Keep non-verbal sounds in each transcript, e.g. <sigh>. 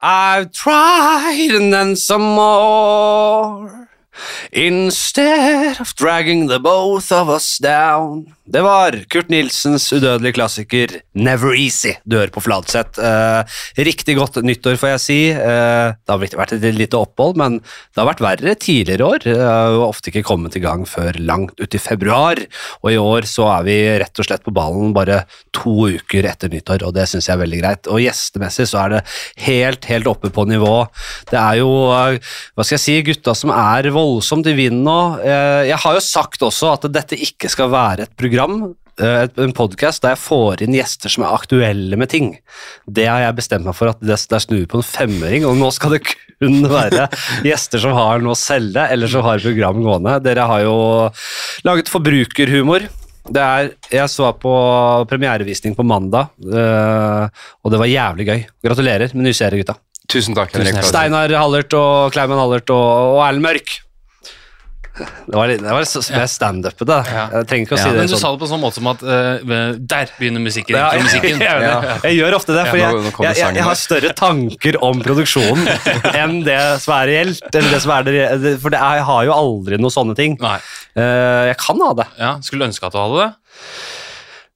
I've tried and then some more. Instead of dragging the both of us down. Det var Kurt Nilsens udødelige klassiker Never Easy dør på Fladseth. Eh, riktig godt nyttår, får jeg si. Eh, det har vært et lite opphold, men det har vært verre tidligere år. Det har jo ofte ikke kommet i gang før langt ut i februar, og i år så er vi rett og slett på ballen bare to uker etter nyttår, og det syns jeg er veldig greit. Og gjestemessig så er det helt, helt oppe på nivå. Det er jo, eh, hva skal jeg si, gutta som er voldsomt i vinden nå. Eh, jeg har jo sagt også at dette ikke skal være et program eh, en podkast der jeg får inn gjester som er aktuelle med ting. Det har jeg bestemt meg for at det, der snur vi på en femmering, og nå skal det kun være gjester som har noe å selge, eller som har program gående. Dere har jo laget forbrukerhumor. Det er, jeg så på premierevisning på mandag, øh, og det var jævlig gøy. Gratulerer med nye serie, gutta. Tusen takk, Henrik. for- Steinar Hallert og Kleiman Hallert og, og Erlend Mørk. Det var, litt- det var standupet, da. Jeg trenger ikke å si Ja, det Men du sånn. sa det på en sånn måte som at uh, der begynner musikken. Ja, <laughs> jeg, musikken. jeg, jeg, jeg gjør ofte det, for jeg, har større tanker om produksjonen <laughs> enn det som er reelt. Det som er det, for det jeg har jo aldri noen sånne ting. Nei. Eh, jeg kan ha det. Ja, Skulle du ønske at du hadde det?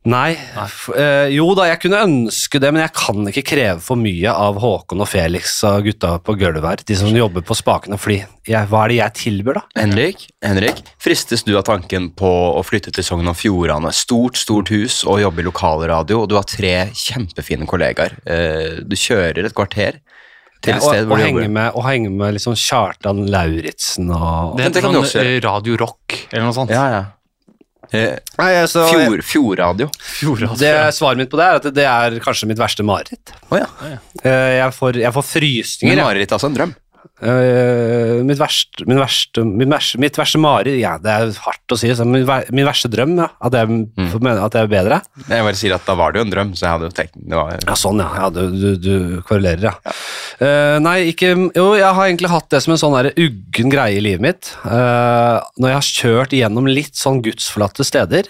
Nei. Eh, jo da, jeg kunne ønske det, men jeg kan ikke kreve for mye av Håkon og Felix og gutta på gulvet her. De som jobber på spakene, fordi jeg, hva er det jeg tilbyr, da? Henrik, Henrik, fristes du av tanken på å flytte til Sogn og Fjordane? Stort, stort hus og jobbe i lokalradio, og du har tre kjempefine kollegaer. Uh, Du kjører et kvarter til et og, sted og, hvor du henge med, og henge med liksom Kjartan Lauritzen og Det heter sånn eh, Radio Rock eller noe sånt. Ja, ja. Eh, Nei, altså, Fjord, fjordradio. Fjordradio. det, Svaret mitt på det er at det er kanskje mitt verste mareritt. Oh, ja. Eh, Jeg får, jeg får frysninger. Men jeg. mareritt er altså en drøm. Eh, mitt, verste, min verste, min verste, mitt verste mareritt Ja, det er hardt å si. Så min, ver- min verste drøm, ja. At jeg, mm. at jeg er bedre. Jeg bare sier at da var det jo en drøm, så jeg hadde jo tenkt det var, Ja, sånn, ja. ja du, du, du korrelerer, ja. Eh, nei, ikke Jo, jeg har egentlig hatt det som en sånn der uggen greie i livet mitt. Uh, når jeg har kjørt gjennom litt sånn gudsforlatte steder,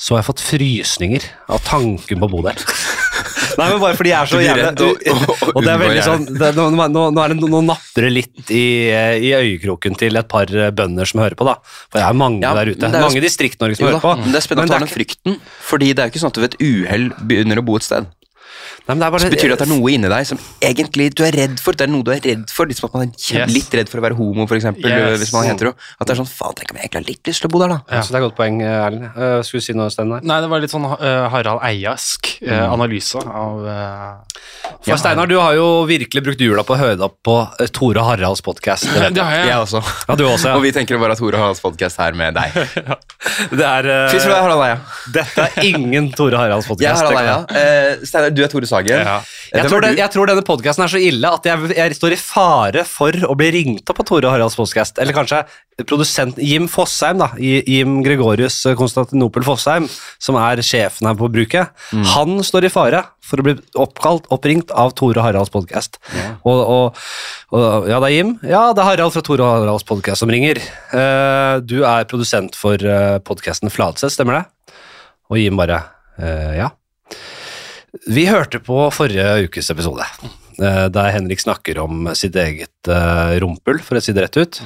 så har jeg fått frysninger av tanken på å bo der. <laughs> Nei, men bare fordi jeg er så jævlig redd og- det er veldig sånn det, nå, nå, nå, er det, nå napper det litt i, i øyekroken til et par eh, bønder som hører på, da. For det er mange Ja, der ute. er mange i Distrikt-Norge som Jo hører på. men det er spennende å ta den frykten, fordi det er jo ikke sånn at du ved et uhell begynner å bo et sted. Nei, men det er bare, Så betyr det at det er noe inni deg som egentlig du er redd for. Det er noe du er redd for, Litt som at man er Yes. litt redd for å være homo, eksempel, Yes. hvis man heter det. At det er sånn, faen, tenk om jeg egentlig har litt lyst til å bo der, da. Ja, Så det er et godt poeng, Erlend. Uh, skulle du si noe, Steinar? Nei, det var litt sånn uh, Harald Eiask eh, analyse av eh, For Steinar, du har jo virkelig brukt jula på å høre deg opp på eh, Tore Haralds podkast. Det har jeg. Jeg også. Ja, du også, <laughs> Og vi tenker å bare at Tore Haralds podkast her med deg. <laughs> Det er, eh, Fy søren, Harald Eia. dette er ingen Tore Haralds Jeg er. Harald Eia. Eh, Steinar, du er Tore Sagen. Ja. Jeg, tror det, jeg tror denne podkasten er så ille at jeg, jeg står i fare for å bli ringt opp av Tore Haralds podkast. Eller kanskje produsent Jim Fosheim, da. Jim Gregorius eh, Konstantinopel Fosheim, som er sjefen her på bruket. Mm. Han står i fare for å bli oppkalt, oppringt av Tore Haralds podkast. Og, og, og Ja, det er Jim. Ja, det er Harald fra Tore Haralds podkast som ringer. Uh, du er produsent for uh, podkasten Fladseth, stemmer det? Og Jim bare uh, Ja. Vi hørte på forrige ukes episode, eh, der Henrik snakker om sitt eget eh, rumpel, for å si det rett ut,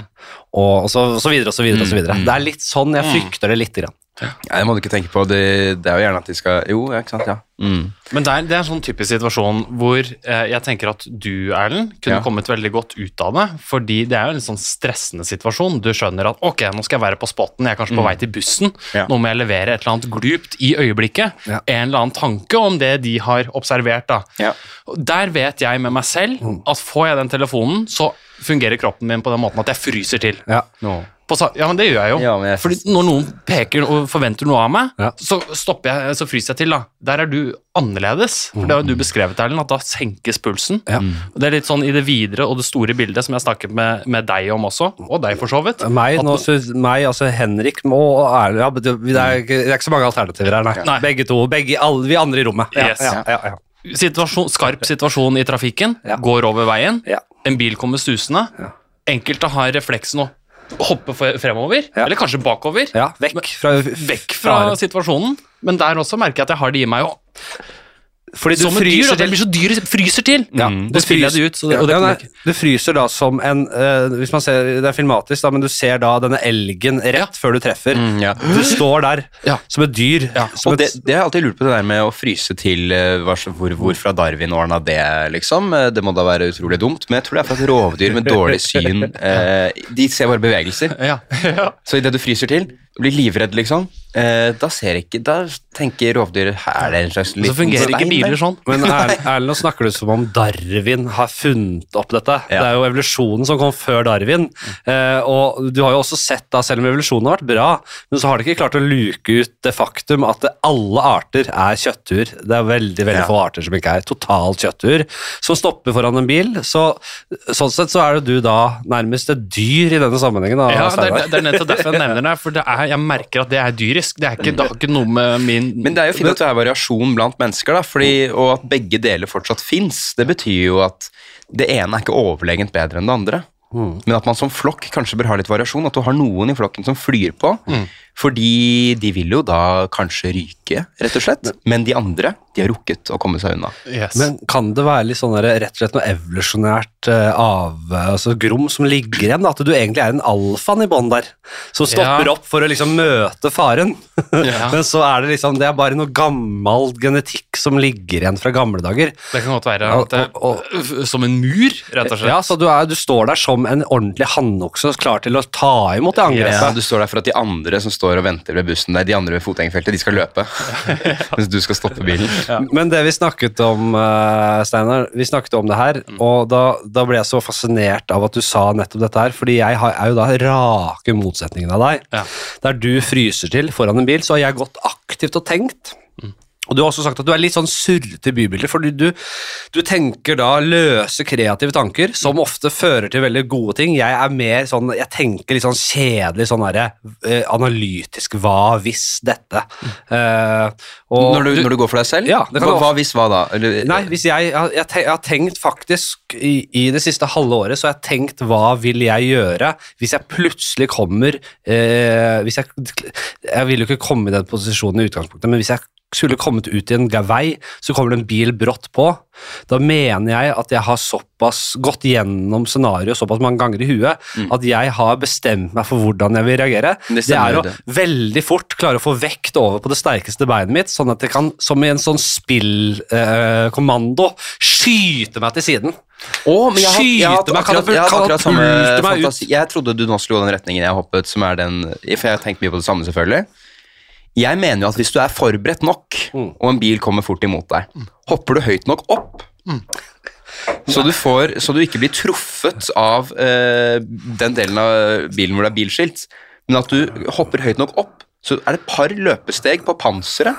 og, så, så videre og så videre. og så videre. Det er litt sånn, jeg frykter det litt. Grann. Ja, det må du ikke tenke på. Det, det er jo gjerne at de skal Jo, ja, ikke sant. Ja. Mm. Men det er, det er en sånn typisk situasjon hvor eh, jeg tenker at du, Erlend, kunne Ja. kommet veldig godt ut av det. Fordi det er jo en sånn stressende situasjon. Du skjønner at ok, nå skal jeg være på spotten, jeg er kanskje på vei til bussen. Ja. Nå må jeg levere et eller annet glupt i øyeblikket. En eller annen tanke om det de har observert. da. Ja. Der vet jeg med meg selv at får jeg den telefonen, så fungerer kroppen min på den måten at jeg fryser til. Ja. Nå. På, sa- ja, men det gjør jeg jo. Ja, jeg- Fordi når noen peker og forventer noe av meg, Ja. så stopper jeg, så fryser jeg til. da. Der er du annerledes. For det har jo du beskrevet, Erlend, at da senkes pulsen. Ja. Og Det er litt sånn i det videre og det store bildet som jeg snakket med, med deg om også, og deg for så vidt. Meg, nå, nå- meg, altså Henrik og Erlend ja, det, er, ikke- det er ikke så mange alternativer her, nei. Nei. Begge to. Begge, alle, vi andre i rommet. Ja, Yes. ja, ja, ja. Situasjon, skarp situasjon i trafikken, Ja. går over veien, Ja. en bil kommer susende. Enkelte har refleksen å hoppe fremover, Ja. eller kanskje bakover. ja vekk fra, Vekk fra fra situasjonen. Men der også merker jeg at jeg har det i meg å Fordi du Som et dyr, da. fryser Det blir så dyr fryser til. Ja, Mm. det jeg det ut. Så det, og det ja, nei, det du fryser da som en uh, Hvis man ser, Det er filmatisk, da, men du ser da denne elgen rett før du treffer. Mm, ja. Du står der Ja. som et dyr. Ja, Som Og et, det, det har jeg alltid lurt på, det der med å fryse til uh, hvor, hvor, fra Darwin ordna det, liksom. Eh, Det må da være utrolig dumt. Men jeg tror det er for at rovdyr med dårlig syn uh, <laughs> De ser bare bevegelser. Ja. ja. Så idet du fryser til, blir livredd, liksom, eh, da ser ikke Da tenker rovdyret Her er det en slags Så fungerer ikke biler sånn. men <laughs> Erlend, nå snakker du som om Darwin har funnet opp dette. Det er jo evolusjonen som kom før Darwin. Eh, og du har jo også sett, da, selv om evolusjonen har vært bra, men så har de ikke klart å luke ut det faktum at alle arter er kjøttur. Det er veldig veldig Ja. få arter som ikke er totalt kjøttur, som stopper foran en bil. Så, sånn sett så er det du da nærmest et dyr i denne sammenhengen. Da, Ja, det er, det er nettopp derfor jeg nevner det. For det er, jeg merker at det er dyrisk. Det, er ikke, det er ikke noe med min Men det er jo fint at det er variasjon blant mennesker, da, fordi, og at begge deler fortsatt fins. Det betyr jo at det ene er ikke overlegent bedre enn det andre. Men at man som flokk kanskje bør ha litt variasjon. At du har noen i flokken som flyr på. Fordi de vil jo da kanskje ryke, rett og slett. Men de andre de har rukket å komme seg unna. yes. Men kan det være litt sånn der, rett og slett noe evolusjonært eh, av altså grom som ligger igjen? da? At du egentlig er en alfaen i bånn der, som stopper Ja. opp for å liksom møte faren. <laughs> Ja. Men så er det liksom, det er bare noe gammel genetikk som ligger igjen fra gamle dager. Det kan godt være Og- at det, og- Som en mur, rett og slett. Ja, så du, er, du står der som en ordentlig hannokse klar til å ta imot det Ja, du står der for at de andre som står og venter ved bussen der, de andre ved fotgjengerfeltet, de skal løpe. <laughs> Mens du skal stoppe bilen. Men det vi snakket om, uh, Steinar, vi snakket om det her, og da, da ble jeg så fascinert av at du sa nettopp dette her, fordi jeg har, er jo da rake motsetningen av deg. Ja. Der du fryser til foran en bil, så har jeg gått aktivt og tenkt. Og du har også sagt at du er litt sånn surrete i bybilder, fordi du, du tenker da løse, kreative tanker, som ofte fører til veldig gode ting. Jeg er mer sånn, jeg tenker litt sånn kjedelig, sånn derre eh, analytisk, hva hvis dette? Uh, Når du, når du går for deg selv? Ja, hva, hva hvis hva da? Eller, Nei, hvis jeg, jeg, jeg, har tenkt faktisk i, i det siste halve året, så har jeg tenkt hva vil jeg gjøre hvis jeg plutselig kommer uh, hvis jeg, jeg vil jo ikke komme i den posisjonen i utgangspunktet, men hvis jeg skulle kommet ut i en vei, så kommer det en bil brått på. Da mener jeg at jeg har såpass gått gjennom scenarioet såpass mange ganger i huet at jeg har bestemt meg for hvordan jeg vil reagere. Det Det, er å det. veldig fort klare å få vekt over på det sterkeste beinet mitt, sånn at jeg kan, som i en sånn spillkommando, skyte meg til siden. Men jeg har, jeg har, Skyte meg, akkurat, jeg har akkurat samme fantasi. Jeg trodde du nå skulle gå den retningen jeg hoppet, som er den For jeg har tenkt mye på det samme, selvfølgelig. Jeg mener jo at hvis du er forberedt nok, Mm. og en bil kommer fort imot deg, hopper du høyt nok opp, så, du får, så du ikke blir truffet av eh, den delen av bilen hvor det er bilskilt, men at du hopper høyt nok opp, så er det et par løpesteg på panseret.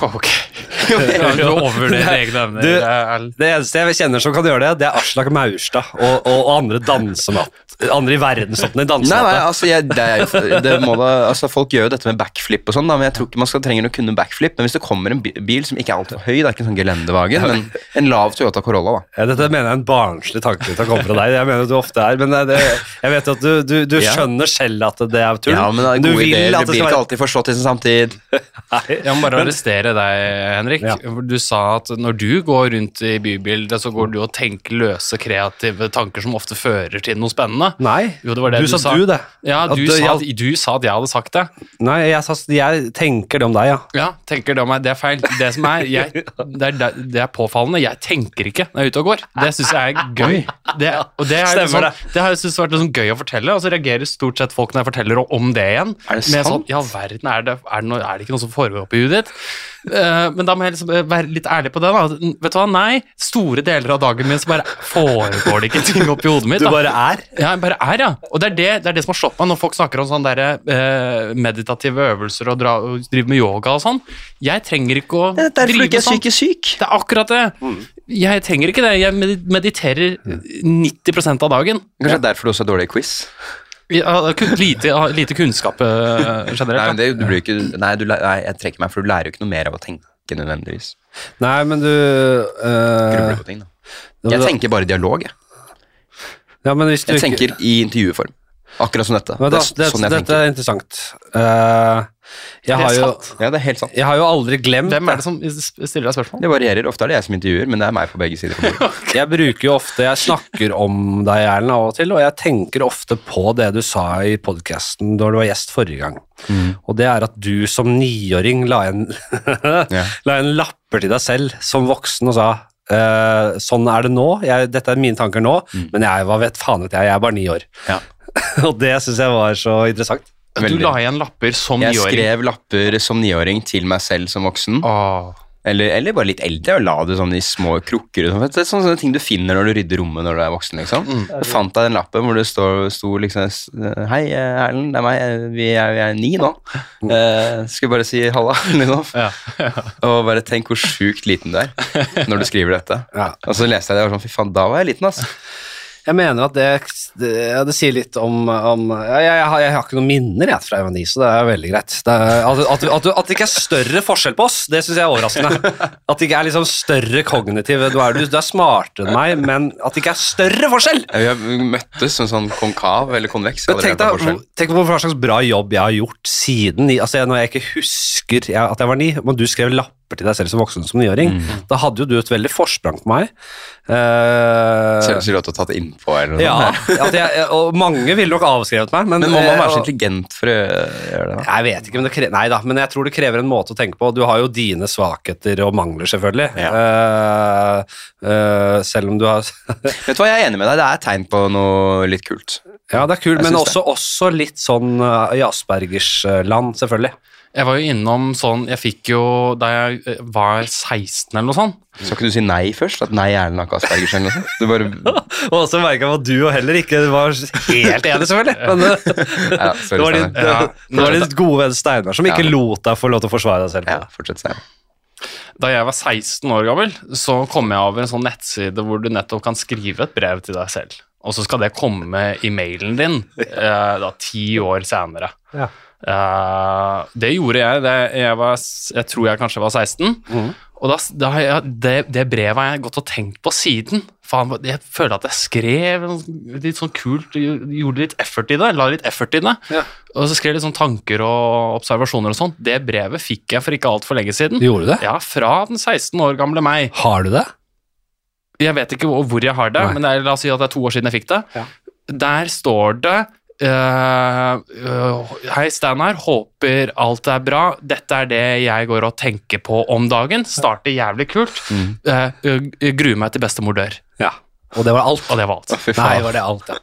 Ok. <laughs> Du <laughs> overvurderer egne evner. Det eneste jeg kjenner som kan gjøre det, det er Aslak Maurstad og, og, og andre dansematt. Andre i verdenstoppen i Nei, nei, altså, jeg, det er det må da, altså Folk gjør jo dette med backflip og sånn, men jeg tror ikke man skal trenger å kunne backflip. Men hvis det kommer en bil som ikke er altfor høy, det er ikke en sånn gelendevagen, men en lav Toyota Corolla, da. Ja, dette mener jeg er en barnslig tanke til å komme fra deg. Jeg mener du ofte er, men det, jeg vet at du, du, du skjønner selv at det er tull. Ja, men det er du gode ideer. Det det blir ikke alltid forstått i sin samtid. <laughs> Nei, Jeg må bare men- arrestere deg, Henrik. Ja. Du sa at når du går rundt i bybildet, så går du og tenker løse, kreative tanker som ofte fører til noe spennende. Nei, Jo, det var det du, du sa du det. Ja, du, det sa, jeg... du sa at jeg hadde sagt det. Nei, jeg, sa, jeg tenker det om deg, ja. Ja, tenker det om meg. Det er feil. Det som er, jeg, <laughs> det er, det er påfallende. Jeg tenker ikke når jeg er ute og går. Det syns jeg er gøy. Det, og det, er Stemmer sånn, det. det har jeg syntes vært liksom gøy å fortelle, og så reagerer stort sett folk når jeg forteller om det igjen. Er det Med sant? Sånn, ja, verden, er det, er, det noe, er det ikke noe som foregår oppi huet ditt? Eh, men da må jeg liksom være litt ærlig på det. da. Vet du hva, Nei, store deler av dagen min så bare foregår det ikke ting oppi hodet mitt. Du bare er. Ja, jeg bare er, ja. Og det er det, det er det som har slått meg når folk snakker om sånne der, eh, meditative øvelser og, dra, og driver med yoga og sånn. Jeg trenger ikke å drive sånn. syk. Det er akkurat det. Jeg trenger ikke det. Jeg mediterer 90% av dagen. Kanskje det er derfor du også er dårlig i quiz? Har lite, lite kunnskap generelt. Nei, men det, du blir ikke, nei, du, nei, jeg trekker meg, for du lærer jo ikke noe mer av å tenke nødvendigvis. Nei, men du uh, Grubler på ting, da. Jeg tenker bare dialog, jeg. ja, men hvis du Jeg ikke- tenker i intervjuform. Akkurat som dette. Det det, sånn jeg dette er interessant. Uh, jeg, har jo. Ja, det er helt sant. jeg har jo aldri glemt Hvem er det som stiller deg spørsmål? Det varierer. Ofte er det jeg som intervjuer, men det er meg på begge sider. <laughs> Jeg bruker jo ofte Jeg snakker om deg, Erlend, av og til, og jeg tenker ofte på det du sa i podkasten da du var gjest forrige gang. Mm. Og det er at du som niåring la en, <laughs> la en lapper til deg selv som voksen og sa Uh, sånn er det nå, jeg, dette er mine tanker nå, men jeg, hva vet faen vet jeg, jeg er bare ni år. Mm. Ja. <laughs> og det syns jeg var så interessant. Du la igjen lapper som niåring? Jeg skrev lapper som niåring til meg selv som voksen. Åh. Eller, eller bare litt eldre, og la det sånn i små krukker. og sånn. Det er sånne, sånne ting du finner når du rydder rommet når du er voksen. liksom. Så fant deg den lappen hvor det sto liksom Hei, Erlend, det er meg. Vi er, vi er ni nå. Eh, skal vi bare si halla, <laughs> liksom. Ja. <laughs> Og bare tenk hvor sjukt liten du er når du skriver dette. Ja. Og så leste jeg det og var sånn, fy faen, da var jeg liten, altså. Jeg mener at det, det, det sier litt om, om jeg, jeg, jeg, har, jeg har ikke noen minner jeg, fra jeg var ni, så det er veldig greit. Er, at, at, at, at det ikke er større forskjell på oss, det syns jeg er overraskende. <laughs> At det ikke er liksom større kognitiv Du er, du, du er smartere enn meg, men at det ikke er større forskjell! Vi møttes som sånn konkav eller konveks. Tenk på tenk på hva slags bra jobb jeg har gjort siden altså Når jeg ikke husker at jeg var ni, men du skrev lapper til deg selv som voksen som niåring, da hadde jo du et veldig forsprang på meg. Uh, Ser ut som du har tatt innpå eller noe ja, jeg, og mange ville nok avskrevet meg. Men, Men må man være så intelligent for å gjøre det? da? Jeg vet ikke, men det krever, nei da, men jeg tror det krever en måte å tenke på. Du har jo dine svakheter og mangler, selvfølgelig. Ja. Uh, uh, selv om du har <laughs> Vet du hva, jeg er enig med deg. Det er tegn på noe litt kult. Ja, det er kult, men også, også litt sånn uh, i Aspergers eh, land, selvfølgelig. Jeg var jo innom sånn Jeg fikk jo Da jeg eh, var 16 eller noe sånt Skal ikke du si nei først? At nei er har ikke Aspergers eller noe sånt? Bare <laughs> Og så merka jeg at du og heller ikke var helt enig, selvfølgelig. Men ja, sorry, <laughs> det var din, Ja. det var din gode venn Steinar som ikke Ja. lot deg få lov til å forsvare deg selv. Ja, fortsett, Steinar. Da jeg var 16 år gammel, så kom jeg over en sånn nettside hvor du nettopp kan skrive et brev til deg selv. Og så skal det komme i mailen din <laughs> eh, da ti år senere. Ja. Eh, det gjorde jeg. Det, jeg, var, jeg tror jeg kanskje var 16. Mm. Og da, da jeg, det, det brevet har jeg gått og tenkt på siden. Faen, jeg føler at jeg skrev litt sånn kult, gjorde litt effort i det. La litt effort i det. Ja. Og så skrev jeg litt sånn tanker og observasjoner og sånn. Det brevet fikk jeg for ikke altfor lenge siden. Gjorde du det? Ja, fra den 16 år gamle meg. Har du det? Jeg vet ikke hvor hvor jeg har det, Nei. men det er, la oss si at det er to år siden jeg fikk det. Ja. Der står det eh, eh, Hei, Steinar. Håper alt er bra. Dette er det jeg går og tenker på om dagen. Starter jævlig kult. Mm. Eh, eh, gruer meg til bestemor dør. Ja. Og det var alt? Og det var alt. Å, Nei, var det alt, ja.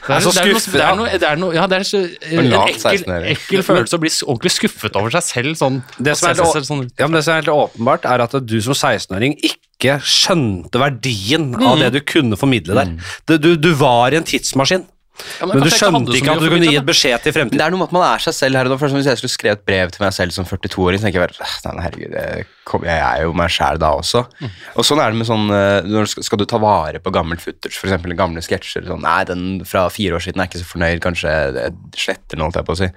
Det er, det er, noe, det er, noe, det er noe Ja, det er så, en ekkel, ekkel følelse å bli ordentlig skuffet over seg selv. Sånn, Det som er selv sånn Ja, men Det som er helt åpenbart, er at du som 16-åring ikke skjønte verdien av det du kunne formidle der. Du, du, du var i en tidsmaskin, Ja, men du ikke hadde skjønte ikke at du kunne gi et beskjed til fremtiden. det er noe med at man er seg selv her og nå. Hvis jeg skulle skrevet brev til meg selv som 42-åring, så tenker jeg bare "Ah, nei, herregud, jeg, kom, jeg er jo meg sjæl da også. Og sånn er det med sånn eh, når skal, du ta vare på gammel footage, f.eks. gamle sketsjer? Sånn, nei, den fra fire år siden er ikke så fornøyd, kanskje jeg sletter den, holdt jeg på å si.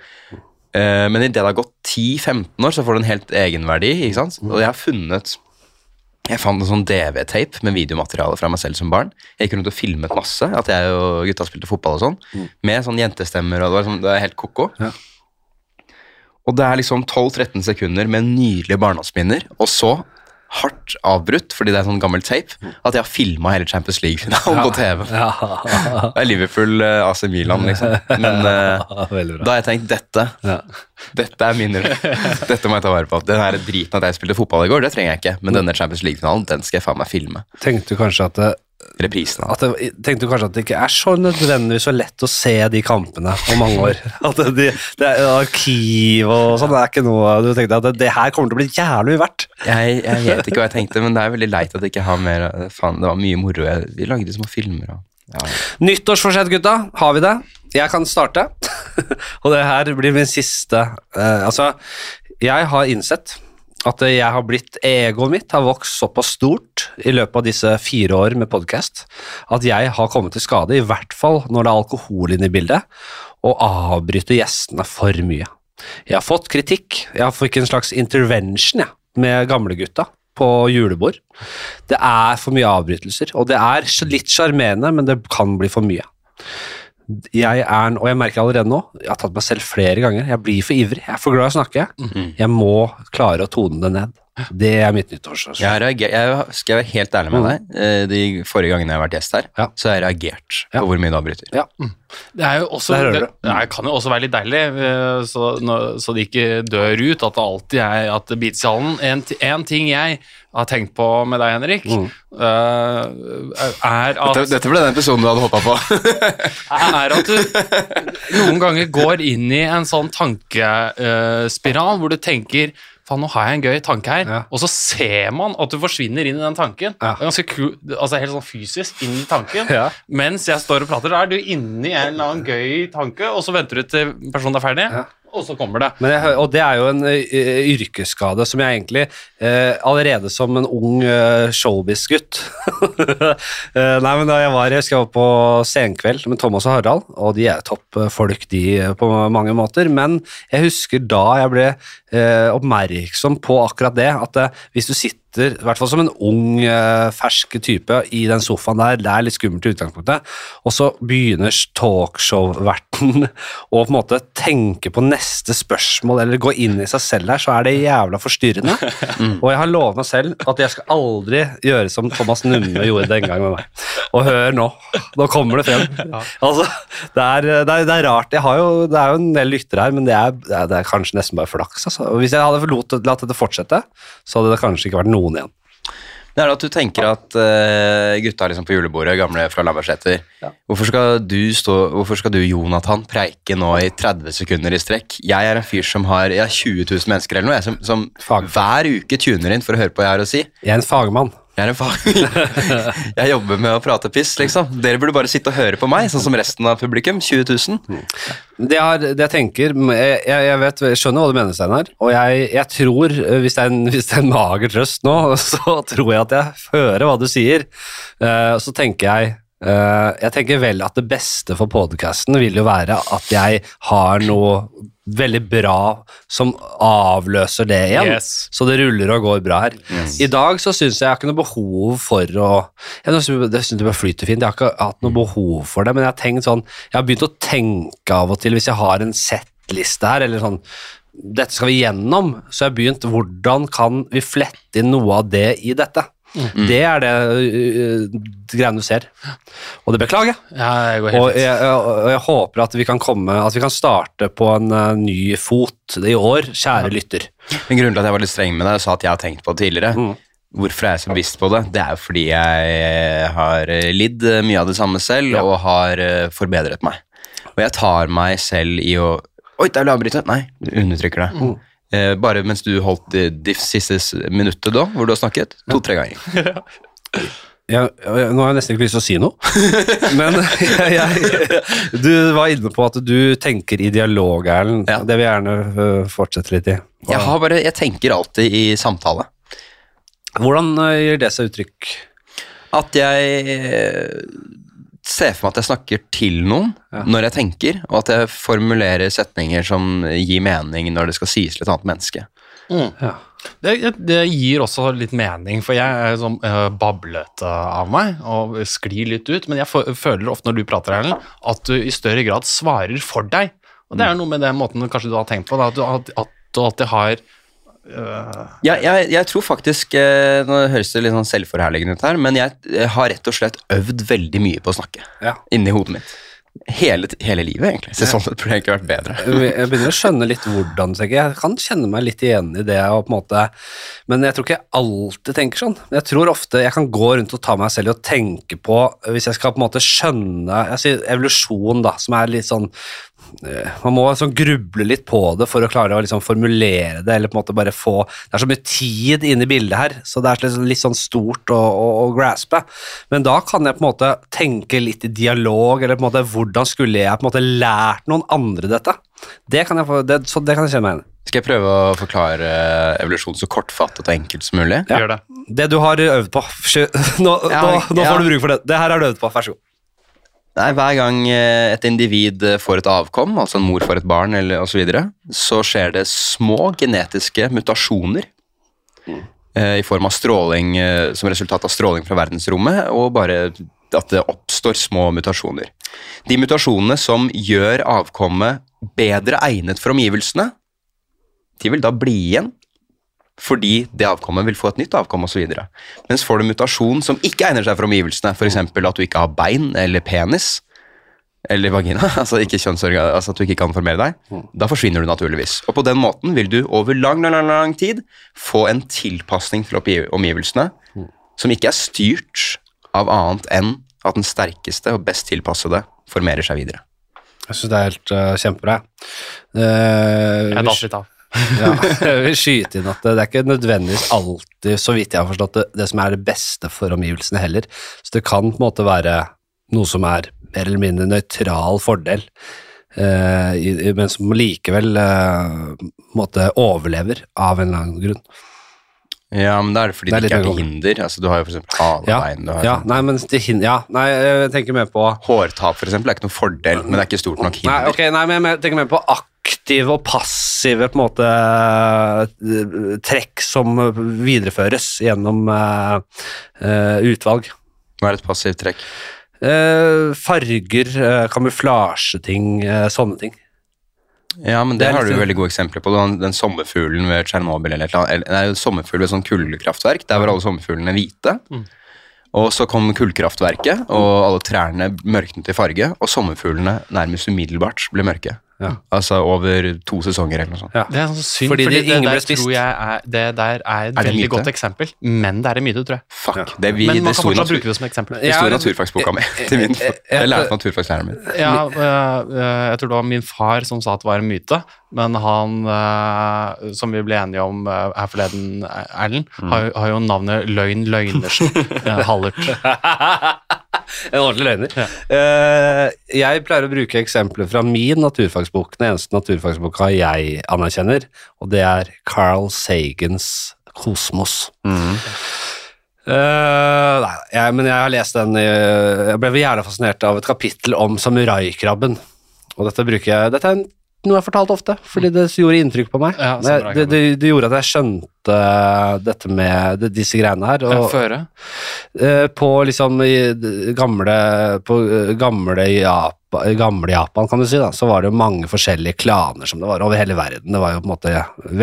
Eh, men idet det har gått 10-15 år, så får du en helt egenverdi. ikke sant? Og jeg har funnet Jeg fant en sånn DV-tape med videomateriale fra meg selv som barn. Jeg gikk rundt og filmet masse, at jeg og gutta spilte fotball og sånn. Med sånn jentestemmer, og det var, sånn, det var helt ko-ko. Ja. Og det er liksom 12-13 sekunder med nydelige barndomsminner, og så hardt avbrutt, fordi det er sånn gammel tape, at jeg har filma hele Champions League-finalen på TV. <laughs> Ja, Det er Liverpool, eh, AC Milan, liksom. Men <laughs> uh, da har jeg tenkt dette Ja. dette er minner. <laughs> Dette må jeg ta vare på. Den her driten at jeg spilte fotball i går, det trenger jeg ikke. Men denne Champions League-finalen, den skal jeg faen meg filme. Tenkte du kanskje at det, Reprisen. av. at det, tenkte du kanskje at det ikke er så nødvendigvis så lett å se de kampene om mange år? <laughs> At det, det er arkiv og sånn, det er ikke noe Du tenkte at det, det her kommer til å bli jævlig verdt? Jeg, jeg vet ikke hva jeg tenkte, men det er veldig leit at jeg ikke har mer Faen, det var mye moro. Jeg, vi lagde små filmer og ja. Nyttårsforsett, gutta. Har vi det? Jeg kan starte. <laughs> og det her blir min siste uh, Altså, jeg har innsett at jeg har blitt Egoet mitt har vokst såpass stort i løpet av disse fire år med podkast at jeg har kommet til skade, i hvert fall når det er alkohol inne i bildet, og avbryter gjestene for mye. Jeg har fått kritikk. Jeg fikk en slags intervention jeg, med gamlegutta på julebord. Det er for mye avbrytelser, og det er litt sjarmerende, men det kan bli for mye. Jeg er, og jeg merker allerede nå, jeg har tatt meg selv flere ganger, jeg blir for ivrig, jeg er for glad i å snakke. Mhm. Jeg må klare å tone det ned. Det er mitt nyttårsforsett. Jeg, jeg skal være helt ærlig med deg. eh, De forrige gangene jeg har vært gjest her, Ja. så har jeg reagert Ja. på hvor mye du avbryter. Ja. Det er jo også, det, du. det kan jo også være litt deilig, eh, så, så de ikke dør ut, at det alltid er at det bites i hallen. En, en ting jeg har tenkt på med deg, Henrik, Mm. eh, er at Dette, dette ble den episoden du hadde håpa på. <laughs> er at du noen ganger går inn i en sånn tankespiral hvor du tenker Faen, nå har jeg en gøy tanke her, Ja. og så ser man at du forsvinner inn i den tanken. Ja. Er ganske kul, altså helt sånn fysisk inn i tanken. <laughs> Ja. Mens jeg står og prater, da er du inne i en eller annen gøy tanke, og så venter du til personen er ferdig, Ja. Og så kommer det. Jeg, og det er jo en ø, ø, yrkesskade som jeg egentlig eh, Allerede som en ung uh, showbiz-gutt <laughs> Eh, Nei, men da jeg var, jeg husker jeg var på Senkveld med Thomas og Harald, og de er toppfolk, de, eh, på mange måter. Men jeg husker da jeg ble eh, oppmerksom på akkurat det, at eh, hvis du sitter i hvert fall som en ung, eh, fersk type i den sofaen der, det er litt skummelt i utgangspunktet, og så begynner talkshow-verten <laughs> å på en måte tenke på neste spørsmål eller gå inn i seg selv der, så er det jævla forstyrrende. Og jeg har lovet meg selv at jeg skal aldri gjøre som Thomas Numme gjorde den gang med meg. Og hør nå, nå kommer det frem. Altså, det er, det, er, det er rart. Jeg har jo, det er jo en del lyttere her, men det er, det er, kanskje nesten bare flaks. Altså. Hvis jeg hadde latt dette fortsette, så hadde det kanskje ikke vært noen igjen. Det er at du tenker at uh, gutta liksom på julebordet, gamle fra Lambertseter hvorfor, skal du stå, hvorfor skal du, Jonathan, preike nå i 30 sekunder i strekk? Jeg er en fyr som har jeg har 20 000 mennesker eller noe, jeg, som, som hver uke tuner inn for å høre på hva jeg har å si. Jeg er en fagmann. Jeg er en far. <laughs> jeg jobber med å prate piss, liksom. Dere burde bare sitte og høre på meg, sånn som resten av publikum. 20 000. Det, har, det jeg tenker jeg, jeg, vet, jeg skjønner hva du mener, Steinar. Og jeg, jeg tror, eh, hvis det, er en, <laughs> hvis det er en mager trøst nå, <laughs> så tror jeg at jeg hører hva du sier. Eh, så tenker jeg Jeg tenker vel at det beste for podkasten vil jo være at jeg har noe veldig bra som avløser det igjen. Yes. Så det ruller og går bra her. I dag så syns jeg jeg har ikke noe behov for å Jeg synes det bare flyter fint. Jeg har ikke hatt noe behov for det, men jeg har tenkt sånn Jeg har begynt å tenke av og til hvis jeg har en settliste her, eller sånn Dette skal vi gjennom, så jeg har begynt Hvordan kan vi flette inn noe av det i dette? Det er det uh, greiene du ser. Og det beklager. Ja, jeg Og jeg, jeg, jeg håper at vi kan komme At vi kan starte på en uh, ny fot i år, kjære lytter. Men grunnen til at jeg var litt streng med deg og sa at jeg har tenkt på det tidligere, Mm. hvorfor er jeg så bevisst på det? Det er jo fordi jeg har lidd mye av det samme selv og har eh, forbedret meg. Og jeg tar meg selv i å Oi, der vil jeg avbryte! Nei, du undertrykker det. Mm. Eh, bare mens du holdt det siste minuttet da, hvor du har snakket, to-tre ganger. <laughs> Jeg, nå har jeg nesten ikke lyst til å si noe, <laughs> men jeg, jeg, du var inne på at du tenker i dialog, Erlend. Ja. Det vil jeg gjerne øh, fortsette litt i. Hva- Jeg, har bare, jeg tenker alltid i samtale. Hvordan øh, gir det seg uttrykk? At jeg ser for meg at jeg snakker til noen Ja. når jeg tenker, og at jeg formulerer setninger som gir mening når det skal sies til et annet menneske. Ja. Det, det gir også litt mening, for jeg er sånn uh, bablete av meg og sklir litt ut. Men jeg føler ofte når du prater, Erlend, at du i større grad svarer for deg. Og det er noe med den måten kanskje du har tenkt på, da, at, du, at, at du alltid har Ja, jeg, jeg tror faktisk eh, Nå høres det litt sånn selvforherligende ut her, men jeg, eh, har rett og slett øvd veldig mye på å snakke Ja. inni hodet mitt. Hele, hele livet, egentlig. Så sånn sett burde jeg egentlig vært bedre. Jeg begynner å skjønne litt hvordan jeg. Jeg kan kjenne meg litt igjen i det. Og på en måte, men jeg tror ikke jeg alltid tenker sånn. Jeg tror ofte jeg kan gå rundt og ta meg selv i å tenke på Hvis jeg skal på en måte skjønne jeg sier evolusjon, da, som er litt sånn Man må sånn gruble litt på det for å klare å liksom formulere det, eller på en måte bare få Det er så mye tid inne i bildet her, så det er litt sånn- sånn stort å, å, å graspe. Men da kan jeg på en måte tenke litt i dialog, eller på en måte hvordan skulle jeg på en måte lært noen andre dette? Det kan jeg, få, det, så det kan jeg kjenne meg igjen. Skal jeg prøve å forklare eh, evolusjon så kortfattet og enkelt som mulig? Ja. Gjør det. Det du har øvd på. <laughs> Nå, Ja, nå, nå ja. får du bruk for det. Det her har du øvd på. Vær så god. Nei, Hver gang eh, et individ eh, får et avkom, altså en mor får et barn eller osv., så, videre, så skjer det små genetiske mutasjoner eh, i form av stråling som resultat av stråling fra verdensrommet og bare at det oppstår små mutasjoner. De mutasjonene som gjør avkommet bedre egnet for omgivelsene, de vil da bli igjen fordi det avkommet vil få et nytt avkom osv. Mens får du mutasjon som ikke egner seg for omgivelsene, f.eks. at du ikke har bein eller penis, eller vagina, <laughs> altså ikke altså at du ikke kan formere deg, da forsvinner du naturligvis. Og på den måten vil du over lang, lang, lang, lang tid få en tilpasning til omgivelsene som ikke er styrt av annet enn at den sterkeste og best tilpassede formerer seg videre. Jeg syns det er helt uh, kjempebra. Uh, Jeg datt litt av. ja, vil skyte inn at det, det er ikke nødvendigvis alltid, så vidt jeg har forstått det, det som er det beste for omgivelsene heller. Så det kan på en måte være noe som er mer eller mindre nøytral fordel, eh, men som likevel eh, måte overlever av en eller annen grunn. Ja, men det er det fordi Det er det, ikke er til hinder. Altså, du har jo for eksempel hale Ja, ja, nei, men det hin- ja, nei, jeg tenker mer på Hårtap eksempel, er ikke noen fordel, men det er ikke stort nok hinder. Nei, okay, nei, men jeg tenker mer på aktive og passive på en måte eh, trekk som videreføres gjennom uh, utvalg. Hva er et passivt trekk? Uh, farger, uh, kamuflasjeting, sånne ting. Ja, men Det det, har du jo veldig gode eksempler på. Den, den sommerfuglen ved Tsjernobyl eller et eller annet. sommerfugl ved sånn kullkraftverk. Der var alle sommerfuglene hvite. Og så kom kullkraftverket, og alle trærne mørknet i farge, og sommerfuglene nærmest umiddelbart ble mørke. Ja. Altså over to sesonger eller noe sånt. Ja. Det er sånn synd, Fordi fordi, det- ingen det, ble der spist. tror jeg er, det der er et Er veldig myte? godt eksempel, men det er en myte, tror jeg. Fuck. Det, vi, Men det man kan fortsatt bruke det som eksempel. det sto i Ja, naturfagsboka mi. til min- Jeg lærte naturfaglæreren min. Ja, øh, øh, jeg tror det var min far som sa at det var en myte, men han, øh, som vi ble enige om her forleden, Erlend, har, har jo navnet Løgn Løgnersen Hallert. <laughs> <laughs> En ordentlig løgner. Eh, jeg pleier å bruke eksempler fra min naturfagsbok, den eneste naturfagsboka jeg anerkjenner, og det er Carl Sagans Kosmos. Eh, nei, jeg, men jeg har lest den eh, Jeg ble jævla fascinert av et kapittel om samuraikrabben. Og dette bruker jeg Dette er en- noe jeg har fortalt ofte, fordi det gjorde inntrykk på meg. Ja, det, det, det, det gjorde at jeg skjønte dette med disse greiene her. Og, Føre. Uh, på liksom i gamle På uh, gamle Japan, gamle Japan, kan du si, da, så var det jo mange forskjellige klaner som det var over hele verden. Det var jo på en måte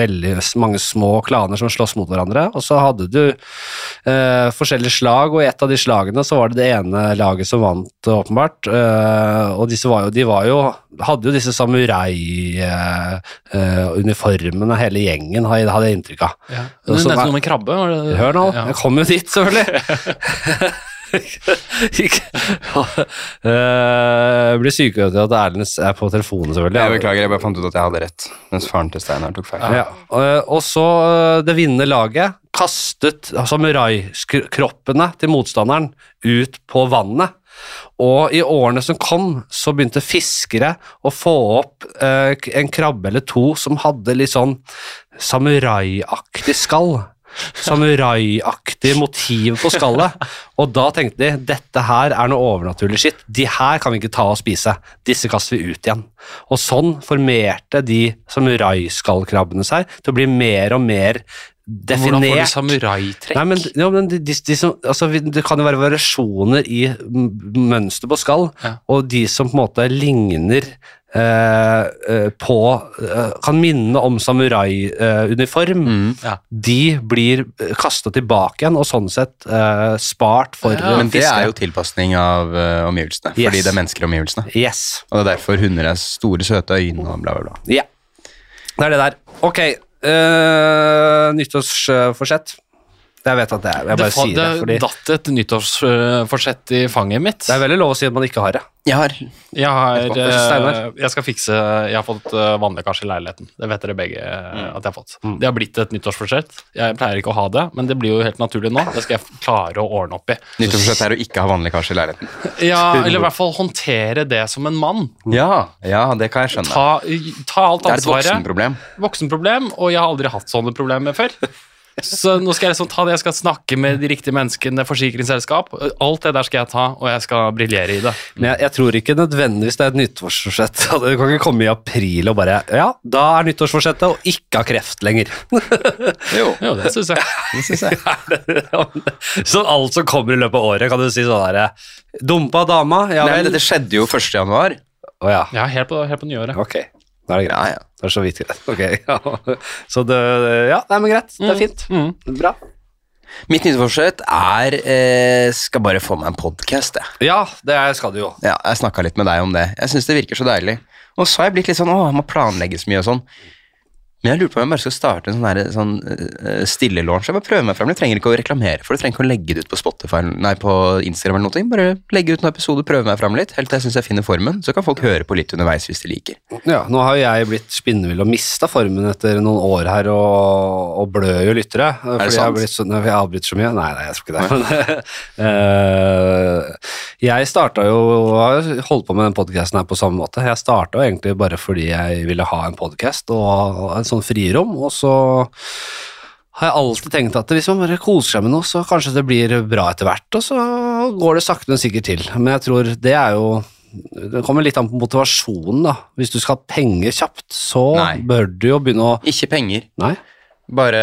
veldig mange små klaner som sloss mot hverandre, og så hadde du eh, forskjellige slag, og i et av de slagene så var det det ene laget som vant, åpenbart. Eh, og disse var jo, de var jo hadde jo disse samurai-uniformene, hele gjengen, hadde jeg inntrykk av. Ja. Så- nevnte noe med krabbe? Hør nå, Ja. jeg kom jo dit, selvfølgelig. <laughs> Ikke blir blir sykehuset at Erlend er på telefonen, selvfølgelig. Jeg beklager, jeg bare fant ut at jeg hadde rett, mens faren til Steinar tok feil. Ja. Uh, Og så uh, det vinnende laget kastet samuraikroppene til motstanderen ut på vannet. Og i årene som kom, så begynte fiskere å få opp en krabbe eller to som hadde litt sånn samuraiaktig skall. Samuraiaktig motiv på skallet. Og da tenkte de dette her er noe overnaturlig skitt. De her kan vi ikke ta og spise. Disse kaster vi ut igjen. Og sånn formerte de samuraiskallkrabbene seg til å bli mer og mer Hvordan får du samuraitrekk? Nei, men, ja, men de, de, de som, altså, det kan jo være variasjoner i mønster på skall, Ja. og de som på en måte ligner eh, eh, på eh, Kan minne om samuraiuniform. Mm. Ja. De blir kasta tilbake igjen, og sånn sett eh, spart for Ja, Men det er jo tilpasning av uh, omgivelsene, fordi det er mennesker i omgivelsene. Yes. Og det er derfor hunder er store, søte øyne og bla, bla, bla. Ja. Det er det der. Ok. Uh, nyttårsforsett. Jeg vet at det er Jeg bare det, sier det, det fordi datt et nyttårsforsett i fanget mitt. det er veldig lov å si at man ikke har det. Jeg har Jeg har eh, Jeg skal fikse Jeg har fått eh, vannlekkasje i leiligheten. Det vet dere begge mm. at jeg har fått. Det har blitt et nyttårsforsett. Jeg pleier ikke å ha det, men det blir jo helt naturlig nå. Det skal jeg klare å ordne opp i. Nyttårsforsett er å ikke ha vannlekkasje i leiligheten. <laughs> Ja, eller i hvert fall håndtere det som en mann. Ja, ja, det kan jeg skjønne. Ta, ta alt Det er et voksenproblem. Voksenproblem, og jeg har aldri hatt sånne problemer før. Så nå skal jeg liksom ta det, jeg skal snakke med de riktige menneskene, forsikringsselskap. Alt det der skal jeg ta, og jeg skal briljere i det. Men jeg, jeg tror ikke nødvendigvis det er et nyttårsforsett. <laughs> Du kan ikke komme i april og bare Ja, da er nyttårsforsettet å ikke ha kreft lenger. <laughs> Jo, Jo, det syns jeg. <laughs> det synes jeg. så alt som kommer i løpet av året, kan du si sånn derre Dumpa dama? Ja Nei, det skjedde jo 1. januar. Å ja. Ja, helt på, helt på nyåret. Ok. Da er det greit. Ja, ja. Det er så vidt greit. Ok, <laughs> ja. Så det Ja, nei, men greit. Det er fint. Mm. Bra. Mitt nyttårsforsett er eh, Skal bare få meg en podkast, jeg. Ja, det skal du jo. Ja, jeg snakka litt med deg om det. Jeg syns det virker så deilig. Og så har jeg blitt litt sånn Å, jeg må planlegge så mye og sånn. Men jeg lurer på om jeg bare skal starte en sånn, der, sånn uh, stille-launch. Jeg bare prøver meg frem. Du trenger ikke å reklamere for det. Trenger ikke å legge det ut på Spotify Nei, på Instagram eller noe. Bare legge ut en episode, prøve meg frem litt, helt til jeg syns jeg finner formen. Så kan folk høre på litt underveis hvis de liker. Ja, nå har jo jeg blitt spinnvill og mista formen etter noen år her, og, og blør jo lyttere. Er det har sant? Jeg, jeg avbryter så mye. Nei, nei, jeg tror ikke det. <laughs> Eh, jeg starta jo har holdt på med den podkasten her på samme måte. Jeg starta egentlig bare fordi jeg ville ha en podkast og en sånn frirom, og så har jeg alltid tenkt at hvis man bare koser seg med noe, så kanskje det blir bra etter hvert, og så går det sakte, men sikkert til. Men jeg tror det er jo det kommer litt an på motivasjonen, da. Hvis du skal ha penger kjapt, så Nei. bør du jo begynne å Ikke penger. Nei? Bare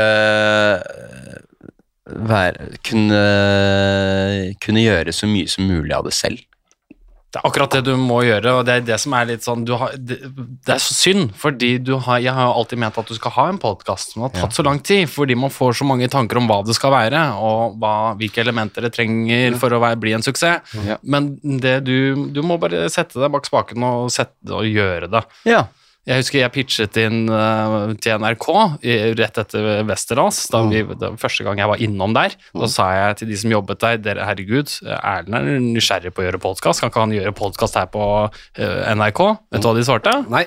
øh, være kunne, kunne gjøre så mye som mulig av det selv. Det er akkurat det du må gjøre, og det er det som er litt sånn du har, det, det er så synd, fordi du har, jeg har jo alltid ment at du skal ha en podkast som har tatt så lang tid, fordi man får så mange tanker om hva det skal være, og hva, hvilke elementer det trenger for å være, bli en suksess. Ja. Men det du, du må bare sette deg bak spaken og, sette, og gjøre det. Ja. Jeg husker jeg pitchet inn uh, til NRK i, rett etter Westerdals, da vi, da, første gang jeg var innom der. Da sa jeg til de som jobbet der, dere herregud, Erlend er nysgjerrig på å gjøre podkast, kan ikke han gjøre podkast her på uh, NRK? Vet du hva de svarte? Nei.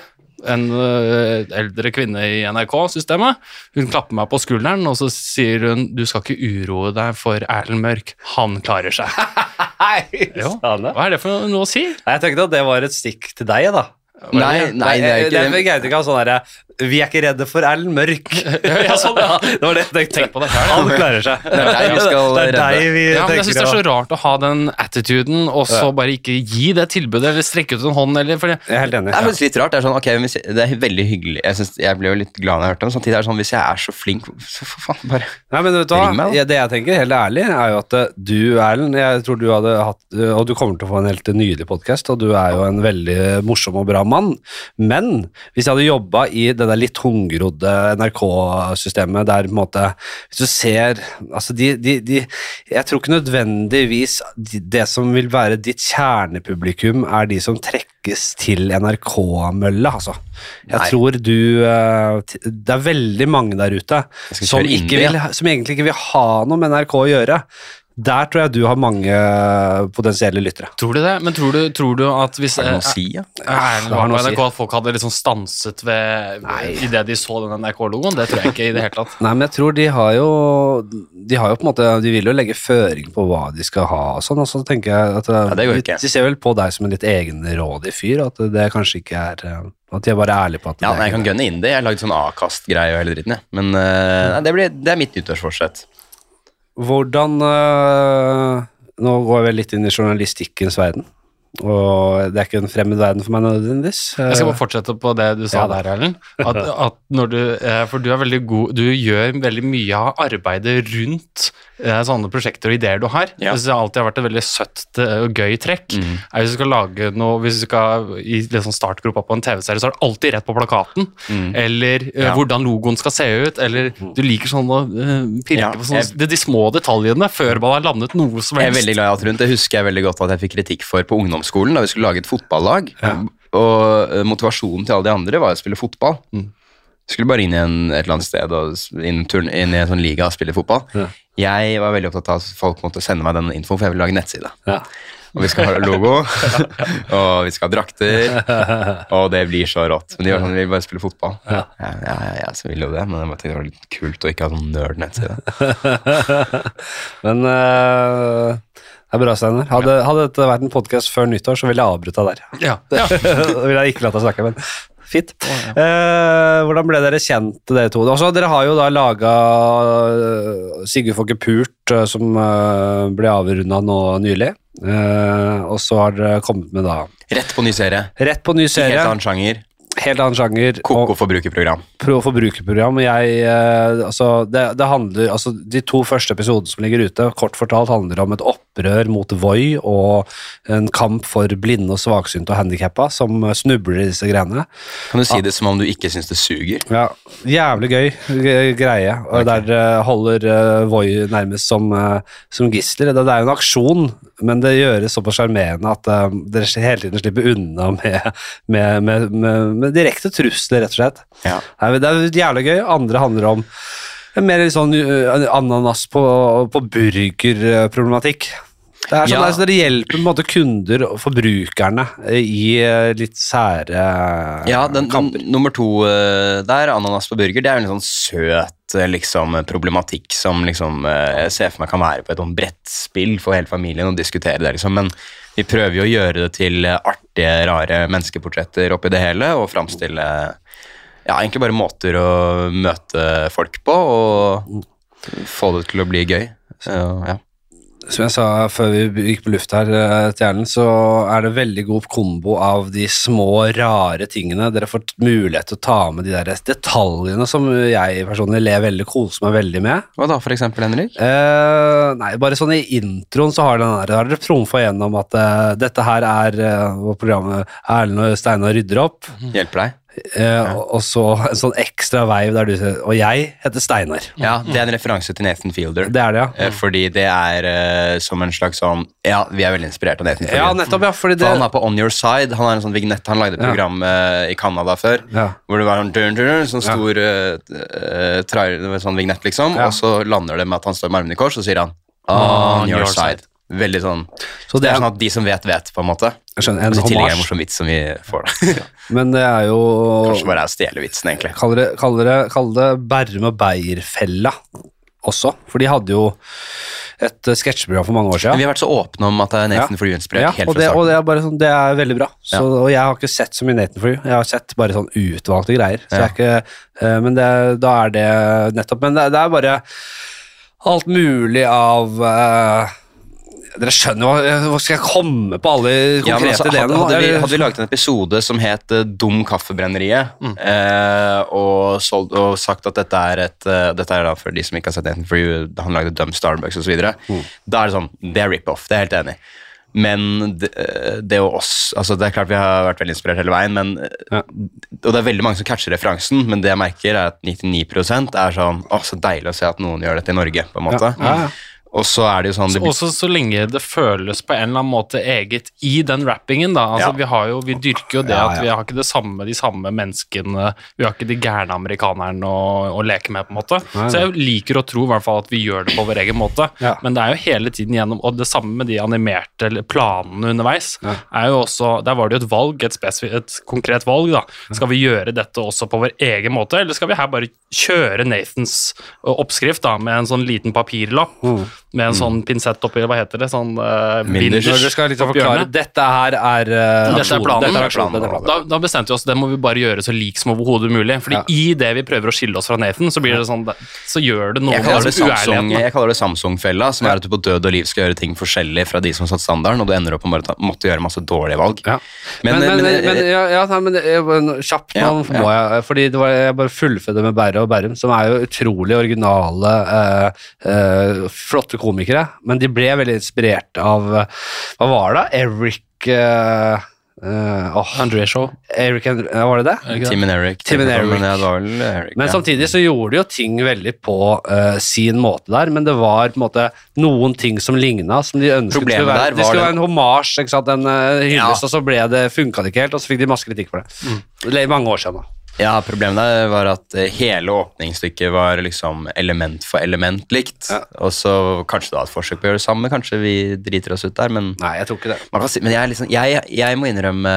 En eh, eldre kvinne i NRK-systemet. Hun klapper meg på skulderen, og så sier hun du skal ikke uroe deg for Erlend Mørk, han klarer seg. <laughs> Hei, Jo. Hva er det for noe å si? Jeg tenkte at det var et stikk til deg, da. Nei, nei, det er ikke det. Jeg, jeg jeg, jeg, jeg, jeg, Vi er ikke redde for Erlend Mørk. <laughs> Ja, sånn, ja. <laughs> Det var det jeg tenkte. Tenk på det selv, ja. Han klarer seg. Det er deg vi skal Det er deg vi Ja, men jeg synes det er så rart å ha den attituden, og så bare ikke gi det tilbudet, eller strekke ut en hånd, eller for det, Jeg er helt enig. Det er litt rart. Det er, sånn, okay, hvis jeg, det er veldig hyggelig. Jeg, synes, jeg ble jo litt glad når jeg hørte det, men samtidig er det sånn, hvis jeg er så flink, så for faen, bare Nei, men vet du hva? Ring meg, da. Ja, det jeg tenker, helt ærlig, er jo at eh, du, Erlend, jeg tror du hadde hatt Og du kommer til å få en helt nydelig podkast, og du er jo en veldig morsom og bra mann. Men hvis jeg hadde jobba i det der litt tungrodde NRK-systemet der på en måte Hvis du ser Altså, de, de, de Jeg tror ikke nødvendigvis det som vil være ditt kjernepublikum, er de som trekkes til NRK-mølla, altså. Jeg Nei. tror du eh, Det er veldig mange der ute som, ikke vil, som egentlig ikke vil ha noe med NRK å gjøre. Der tror jeg du har mange potensielle lyttere. Tror du det? Men tror du, tror du at hvis Har det noe å si, ja? Erlend si. NRK, at folk hadde liksom stanset ved idet de så den NRK-logoen? Det tror jeg ikke i det hele tatt. Nei, men jeg tror de har jo De har jo på en måte De vil jo legge føring på hva de skal ha og sånn, og så tenker jeg at Ja, det går de, ikke. de ser vel på deg som en litt egenrådig fyr, at det kanskje ikke er At de er bare ærlige på at Ja, det nei, jeg kan gønne inn det. Jeg har lagd sånn A-kast-greie og hele dritten, jeg. Men uh, det, blir, det er mitt nyttårsforsett. Hvordan øh, Nå går jeg vel litt inn i journalistikkens verden, og det er ikke en fremmed verden for meg nødvendigvis. Jeg skal bare fortsette på det du sa Ja, der, Erlend. At, at når du, eh, for du er veldig god Du gjør veldig mye av arbeidet rundt eh, sånne prosjekter og ideer du har. Ja. Det alltid har vært et veldig søtt eh, og gøy trekk. Mm. Hvis du skal lage noe Hvis du skal i liksom startgropa på en TV-serie, så er det alltid rett på plakaten. Eller eh, Ja. hvordan logoen skal se ut. Eller du liker sånn å eh, pirke Ja, på sånne, jeg- de, de små detaljene før man har landet noe som Jeg er helst. veldig alt rundt. Det husker jeg veldig godt at jeg fikk kritikk for på ungdomsskolen da vi skulle lage et fotballag. Og eh, motivasjonen til alle de andre var å spille fotball. Skulle bare inn i en, et eller annet sted og inn, turn, inn i en sånn liga og spille fotball. Ja. Jeg var veldig opptatt av at folk måtte sende meg den infoen, for jeg ville lage nettside. Ja. Og vi skal ha logo, <laughs> og vi skal ha drakter, og det blir så rått. Men de var sånn, vi vil bare spille fotball. Ja. Ja, ja, ja, så ville jo det, men jeg tenkte det var litt kult å ikke ha sånn nerd-nettside. <laughs> Men uh, det er bra, Steinar. Hadde, hadde dette vært en podkast før nyttår, så ville jeg avbrutt deg der. Ja, <laughs> ja. Da ville jeg ikke latt deg snakke, men fint. Eh, hvordan ble dere kjent, dere to? Også, dere har jo da laga Sigurd får ikke pult, eh, som eh, ble avrunda nå nylig. Eh, og så har dere kommet med da Rett på ny serie. rett på ny serie. Helt annen sjanger. Helt annen sjanger. Koko og forbrukerprogram. pro- forbrukerprogram. og Jeg, eh, altså, det, det handler, altså, de to første episodene som ligger ute, kort fortalt handler om et opprør mot Voi og en kamp for blinde og svaksynte og handikappa som snubler i disse greiene. Kan du si det som om du ikke syns det suger? Ja, Jævlig gøy greie. og Der eh, holder eh, Voi nærmest som, som gisler. Det, det er jo en aksjon, men det gjøres såpass sjarmerende at dere hele tiden slipper unna med, med, med, med direkte trusler, rett og slett. Ja. Det er jævlig gøy. Andre handler om mer sånn uh, ananas på, på burgerproblematikk. Det er sånn, Ja. altså, Dere hjelper på en måte kunder og forbrukerne eh, i eh, litt sære Ja, den, kamper. nummer to eh, der, ananas på burger, det er en sånn søt eh, liksom, problematikk som liksom, eh, jeg ser for meg kan være på et sånn brettspill for hele familien å diskutere det, liksom. Men vi prøver jo å gjøre det til eh, artige, rare menneskeportretter oppi det hele, og framstille ja, egentlig bare måter å møte folk på, og få det til å bli gøy. Så, ja. Som jeg sa før vi gikk på luft her eh, til Erlend, så er det veldig god kombo av de små, rare tingene. Dere får mulighet til å ta med de der detaljene som jeg personlig ler veldig, koser meg veldig med. Hva da, for eksempel, Henrik? Eh, nei, bare sånn i introen så har den der, har dere trumfa gjennom at uh, dette her er uh, programmet Erlend og Steinar rydder opp, Hjelper deg? Eh, og, så en sånn ekstra veiv der du sier Og jeg heter Steinar. Ja, det er en referanse til Nathan Fielder. Det er det, ja. Uh, Fordi det er eh, som en slags sånn Ja, vi er veldig inspirert av Nathan Fielder. Ja, nettopp, ja. Fordi For han er på On Your Side. Han er en sånn vignett Han lagde et program i Canada før. Ja. Hvor det var en dun, dun, sånn stor trailer- sånn vignett, liksom. Og så lander det med at han står med armene i kors, og så sier han On your side. Veldig sånn Så Det det er sånn at de som vet, vet, på en måte. jeg skjønner, en tillegg er det en morsom vits som vi får. da. Men det er jo Kanskje bare er å stjele vitsen, egentlig. Kall det, kall det, kall det Bærum og Beyer-fella også. For de hadde jo et uh, sketsjeprogram for mange år Men siden. vi har vært så åpne om at det er Nathan for you-inspirert Ja, helt og det, og det er sånn, det er veldig bra. Så, Ja. Og jeg har ikke sett så mye Nathan for you. Jeg har sett bare sånn utvalgte greier. Så Ja. jeg ikke, eh, men det, da er det nettopp Men det, det er bare alt mulig av eh, Dere skjønner hva, hva Skal jeg komme på alle konkrete Ja, altså, ideene? hadde, hadde, hadde vi laget en episode som het eh, Dum kaffebrenneriet, Mm. eh, og, solgt, og sagt at dette er et uh, Dette er da for de som ikke har sett Nathan Frew, han lagde Dumb Starbucks osv., Mm. da er det sånn Det er rip-off, det er jeg helt enig i. Men det, eh, det er jo oss altså Det er klart vi har vært veldig inspirert hele veien, men, eh, Ja. og det er veldig mange som catcher referansen, men det jeg merker, er at 99% er sånn Å, så deilig å se at noen gjør dette i Norge, på en måte. Ja, ja, ja. Og så er det jo sånn det, Også så lenge det føles på en eller annen måte eget i den rappingen, da. Altså, Ja. vi, har jo, vi dyrker jo det Ja, at vi har ikke det samme, de samme menneskene Vi har ikke de gærne amerikanerne å, å leke med, på en måte. Nei, Så jeg liker å tro i hvert fall at vi gjør det på vår egen måte. Ja. Men det er jo hele tiden gjennom Og det samme med de animerte planene underveis. Ja. er jo også, Der var det jo et valg, et, et konkret valg. da. Skal vi gjøre dette også på vår egen måte, eller skal vi her bare kjøre Nathans oppskrift da, med en sånn liten papirlapp? Mm. Med en sånn pinsett oppi, hva heter det? Sånn uh, Binders. Når du skal liksom forklare hjørnet. Dette her er uh, Dette er planen. Dette er planen. Dette er planen. Da, da bestemte vi oss det må vi bare gjøre så lik som overhodet mulig. Fordi Ja. i det vi prøver å skille oss fra Nathan, så blir det sånn Så gjør det noe Jeg kaller det med Samsung, uærligheten. jeg kaller det Samsung-fella, som er at du på død og liv skal gjøre ting forskjellig fra de som har satt standarden, og du ender opp med å måtte gjøre masse dårlige valg. Ja. Men, Men, men, men, men, ja, ja, men kjapt nå ja. må jeg Fordi det var, jeg bare fullfødte med Berre og Berrum, som er jo utrolig originale, eh, eh, flotte komikere. Men de ble veldig inspirert av Hva var det? Eric uh, Uh, oh. André Shaw. Eric Var det det? Ikke? Tim and Eric. Tim and Eric. Men Eric, Men samtidig så gjorde de jo ting veldig på uh, sin måte der, men det var på en måte noen ting som ligna, som de ønsket Problemet skulle være, det skulle være en homasj, en uh, hyllest, Ja. og så ble det, funka det ikke helt, og så fikk de masse kritikk for det. Det er mange år siden da. Ja, problemet der var at eh, hele åpningsstykket var liksom element for element likt. Ja. Og så kanskje da et forsøk på å gjøre det samme, kanskje vi driter oss ut der, men Nei, jeg tror ikke det. Man kan si, men jeg, liksom, jeg, jeg må innrømme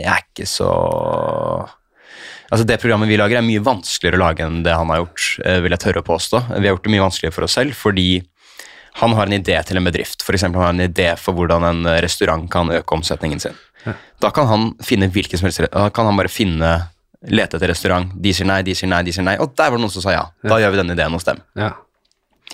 Jeg er ikke så Altså Det programmet vi lager, er mye vanskeligere å lage enn det han har gjort, eh, vil jeg tørre å påstå. Vi har gjort det mye vanskeligere for oss selv fordi han har en idé til en bedrift. For eksempel, han har en idé for hvordan en restaurant kan øke omsetningen sin. Da kan han finne hvilken som helst Da kan han bare finne lete etter restaurant. De sier nei, de sier nei, de sier nei. Og der var det noen som sa ja. Da gjør vi den ideen hos dem. Ja.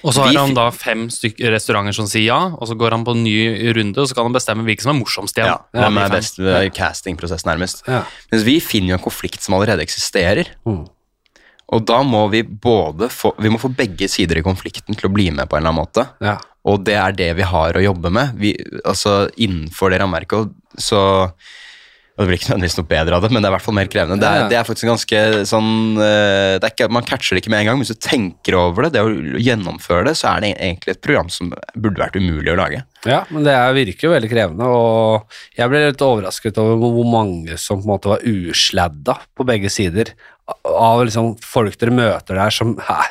Og så har han da fem restauranter som sier ja, og så går han på en ny runde, og så kan han bestemme hvilken som er morsomst igjen. Ja, Hvem er best ved castingprosess, nærmest. Ja. Mens vi finner jo en konflikt som allerede eksisterer. Mm. Og da må vi både få Vi må få begge sider i konflikten til å bli med på en eller annen måte. Ja. Og det er det vi har å jobbe med. Vi, altså Innenfor det rammeverket så Det blir ikke nødvendigvis noe bedre av det, men det er i hvert fall mer krevende. Det er, det er faktisk en ganske sånn eh, det er ikke, Man catcher det ikke med en gang, men hvis du tenker over det, det å gjennomføre det, så er det egentlig et program som burde vært umulig å lage. Ja, men det er, virker jo veldig krevende, og jeg ble litt overrasket over hvor mange som på en måte var usladda på begge sider. Av liksom folk dere møter der som er,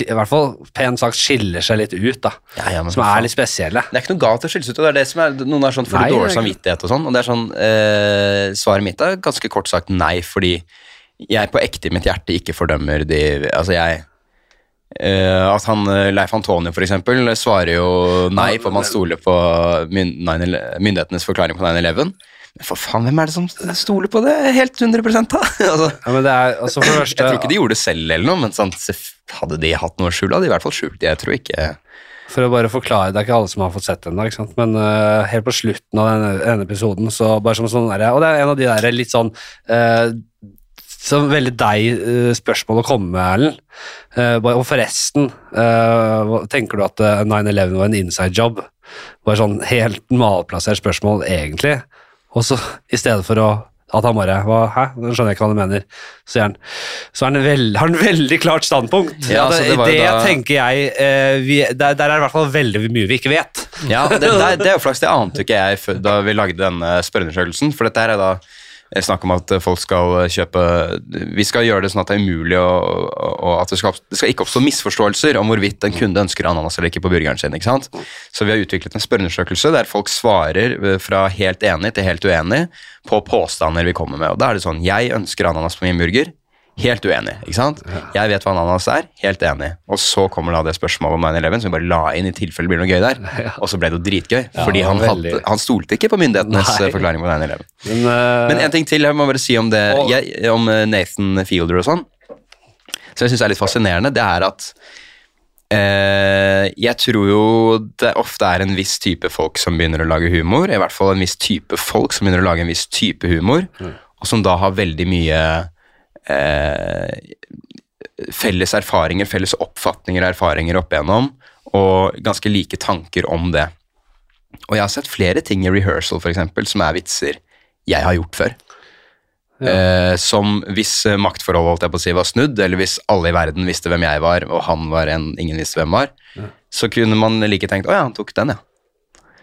i hvert fall pent sagt skiller seg litt ut, da. Ja, ja, Som faen. er litt spesielle. Det er ikke noe galt å skille seg ut. og det er det som er, Noen er sånn for Nei, dårlig ikke- samvittighet og sånn. Og det er sånn, eh, Svaret mitt er ganske kort sagt nei, fordi jeg på ekte i mitt hjerte ikke fordømmer de Altså, jeg eh, At han eh, Leif Antonio, for eksempel, svarer jo nei for man stoler på myndighetenes forklaring på 9-11. Men for faen, hvem er det som stoler på det helt 100 da? <laughs> altså, Ja, men det er, altså for det jeg tror ikke de gjorde det selv, eller noe, men sånn, hadde de hatt noe å skjule, hadde de i hvert fall skjult det. Jeg tror ikke For å bare forklare, det er ikke alle som har fått sett den, ennå, men uh, helt på slutten av denne, denne episoden, så bare som sånn der, og det er en av de der litt sånn uh, så veldig deg eh, spørsmål å komme med, Erlend. Og forresten, tenker du at eh, 9-11 var en inside job? Bare sånn helt malplassert spørsmål, egentlig. Og så i stedet for å at han bare hva, Hæ? Nå skjønner jeg ikke hva han mener. Så, han, så han veld, har han veldig klart standpunkt. Ja, At det det da- tenker jeg eh, vi, der, der er det i hvert fall veldig mye vi ikke vet. Ja, det, det, er- <laughs> det jo flaks. Det ante ikke jeg da vi lagde denne spørreundersøkelsen. For dette her er da snakk om at folk skal kjøpe Vi skal gjøre det sånn at det er umulig å, og at det skal, det skal ikke oppstå misforståelser om hvorvidt en kunde ønsker ananas eller ikke på burgeren sin. ikke sant? Så vi har utviklet en spørreundersøkelse der folk svarer eh, fra helt enig til helt uenig på påstander vi kommer med. Og da er det sånn Jeg ønsker ananas på min burger. Helt uenig. ikke sant? Jeg vet hva ananas er. Helt enig. Og så kommer da det spørsmålet om 9-11, som vi bare la inn i tilfelle det blir noe gøy der. Og så ble det jo dritgøy, fordi han, hadde, han stolte ikke på myndighetenes Nei. eh, forklaring på 9-11. Men, uh, Men en ting til, jeg må bare si om det jeg, om eh, Nathan Fielder og sånn, som jeg syns er litt fascinerende, det er at eh, jeg tror jo det ofte er en viss type folk som begynner å lage humor, i hvert fall en viss type folk som begynner å lage en viss type humor, og som da har veldig mye felles erfaringer, felles oppfatninger og erfaringer opp igjennom, og ganske like tanker om det. Og jeg har sett flere ting i rehearsal, for eksempel, som er vitser jeg har gjort før. Eh, som hvis eh, maktforholdet holdt jeg på å si, var snudd, eller hvis alle i verden visste hvem jeg var, og han var en ingen visste hvem var, så kunne man like tenkt å ja, han tok den, ja.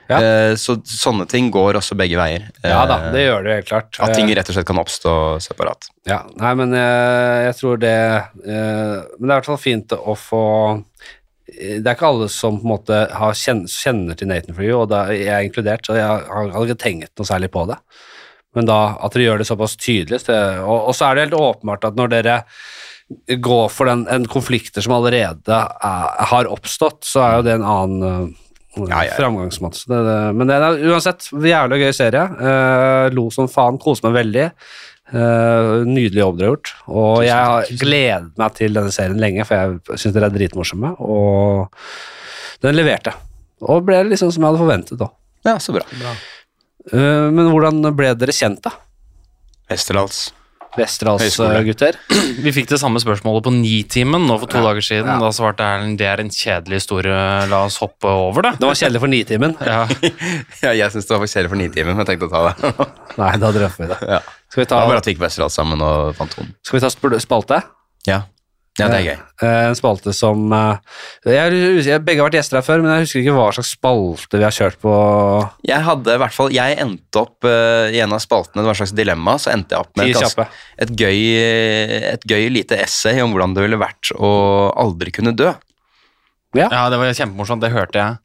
Ja. Eh, så sånne ting går også begge veier. ja da, Eh, det gjør det helt klart. At ting Eh, rett og slett kan oppstå separat. Ja, nei, men jeg, jeg tror det eh, Men det er i hvert fall fint å få Det er ikke alle som på en måte har kjenner, kjenner til Nathan for you, og da er inkludert, så jeg har aldri tenkt noe særlig på det. Men da at dere gjør det såpass tydelig, så det, og, og så er det helt åpenbart at når dere går for den, en konflikter som allerede er, har oppstått, så er jo det en annen Ja, ja, framgangsmåte. Så det, det, men det er uansett jævlig gøy serie. Eh, lo som faen, koser meg veldig. Eh, nydelig jobb dere har gjort. Og jeg har gledet meg til denne serien lenge, for jeg syns dere er dritmorsomme. Og den leverte. Og ble liksom som jeg hadde forventet òg. Ja, så bra. men hvordan ble dere kjent, da? Westerdals. Westerdals Høyskole. eh, gutter? <clears throat> Vi fikk det samme spørsmålet på Nitimen nå for to Ja. dager siden. Ja. Da svarte Erlend det er en kjedelig historie, la oss hoppe over det. Det var kjedelig for Nitimen. Ja. <laughs> Ja, jeg syns det var kjedelig for Nitimen, men jeg tenkte å ta det. <laughs> Nei, da drømmer vi det. ja. Skal vi Det ta, var bare at vi gikk Westerdals sammen og Fantomen. skal vi ta spalte? Ja. Ja, det er gøy. Eh, En spalte som eh, jeg, jeg, Begge har vært gjester her før, men jeg husker ikke hva slags spalte vi har kjørt på. Jeg hadde i hvert fall, jeg endte opp eh, i en av spaltene, det var et slags dilemma, så endte jeg opp med et, ganske, et, gøy, et gøy lite essay om hvordan det ville vært å aldri kunne dø. ja, det var kjempemorsomt. Det hørte jeg.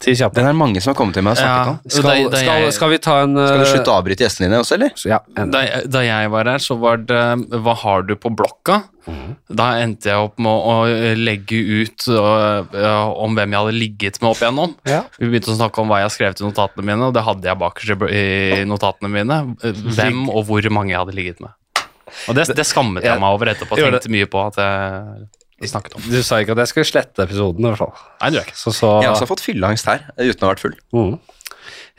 Ti kjapt. Den er mange som har kommet til meg og snakket om. Skal, Da- da skal, jeg- skal vi ta en Skal du eh, slutte å avbryte gjestene dine også, eller? så- Ja. Da, jeg- da jeg var her, så var det Hva har du på blokka? Da endte jeg opp med å legge ut øh, om hvem jeg hadde ligget med opp igjennom. Ja. Vi begynte å snakke om hva jeg har skrevet i notatene mine, og det hadde jeg bakerst i- notatene mine. Hvem og hvor mange jeg hadde ligget med. Og det, det skammet jeg meg over etterpå. Tenkte mye på at jeg snakket om. Du sa ikke at jeg skulle slette episoden, i hvert fall. Nei, du er ikke. Så, så Jeg har også fått fylleangst her, uten å ha vært full. mm.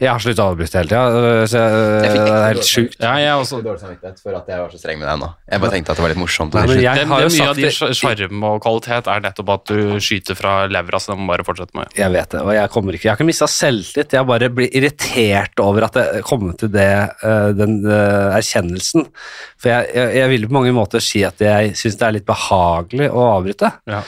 Jeg har sluttet å avbryte hele tida, så jeg, Jeg det er helt sjukt. Ja, jeg også. dårlig samvittighet for at jeg var så streng med deg nå. Jeg bare tenkte at det var litt morsomt. Nei, men jeg Det, har jo mye av din sjarm og kvalitet er nettopp at du skyter fra levra, så det må bare fortsette med. Jeg vet det, og jeg kommer ikke Jeg har ikke mista selvtillit, jeg bare blir irritert over at jeg kommer til det, eh, den erkjennelsen. For jeg, jeg, jeg vil på mange måter si at jeg syns det er litt behagelig å avbryte. Ja.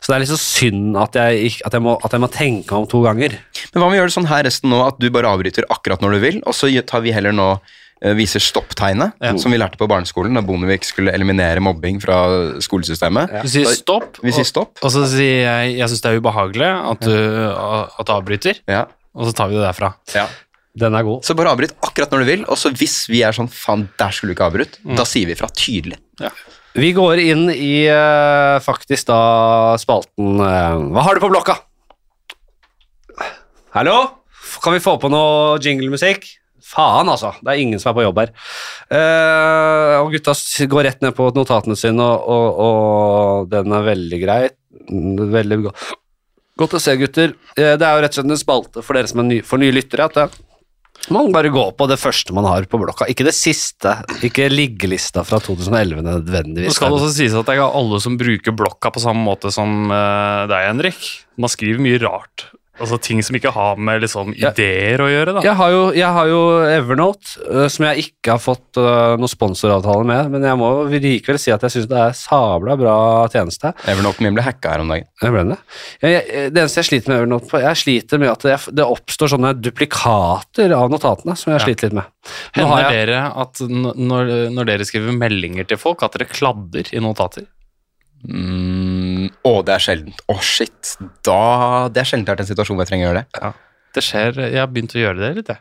Så det er litt så synd at jeg, at jeg, må, at jeg må tenke om to ganger. Men hva om vi gjør det sånn her resten nå, at du bare avbryter akkurat når du vil, og så tar vi heller nå eh, viser stopptegnet, Ja. som vi lærte på barneskolen da Bondevik skulle eliminere mobbing fra skolesystemet. Du sier Da- Vi sier stopp. og så sier jeg jeg syns det er ubehagelig at du, at du avbryter, Ja. og så tar vi det derfra. ja. Den er god. Så bare avbryt akkurat når du vil, og så hvis vi er sånn faen, der skulle du ikke avbrutt, da sier vi fra tydelig. Vi går inn i eh, faktisk da spalten eh, Hva har du på blokka? Hallo? Kan vi få på noe jinglemusikk? Faen, altså. Det er ingen som er på jobb her. Uh, og gutta går rett ned på notatene sine, og, og, og den er veldig grei. Mm, Veldig go godt å se, gutter. Uh, det er jo rett og slett en spalte for dere som er ny, for nye lyttere. at det man bare går på det første man har på blokka, ikke det siste. Ikke liggelista fra 2011 nødvendigvis. Nå skal det også sies at det er ikke alle som bruker blokka på samme måte som eh, deg, Henrik. Man skriver mye rart. Altså ting som ikke har med liksom ideer ideer å gjøre, da. Jeg har jo, jeg har jo Evernote, uh, som jeg ikke har fått uh, noen sponsoravtale med, men jeg må likevel si at jeg syns det er sabla bra tjeneste. Evernoten min ble hacka her om dagen. Jeg ble det. Jeg, jeg, det eneste jeg sliter med Evernote på, jeg sliter med at jeg, det oppstår sånne duplikater av notatene som jeg Ja. sliter litt med. Nå Hender dere at når, når dere skriver meldinger til folk, at dere kladder i notater? Mm, å, det er sjeldent. Å, shit. Da, det er sjelden det har vært en situasjon hvor jeg trenger å gjøre det. Det skjer, Jeg har begynt å gjøre det litt, jeg.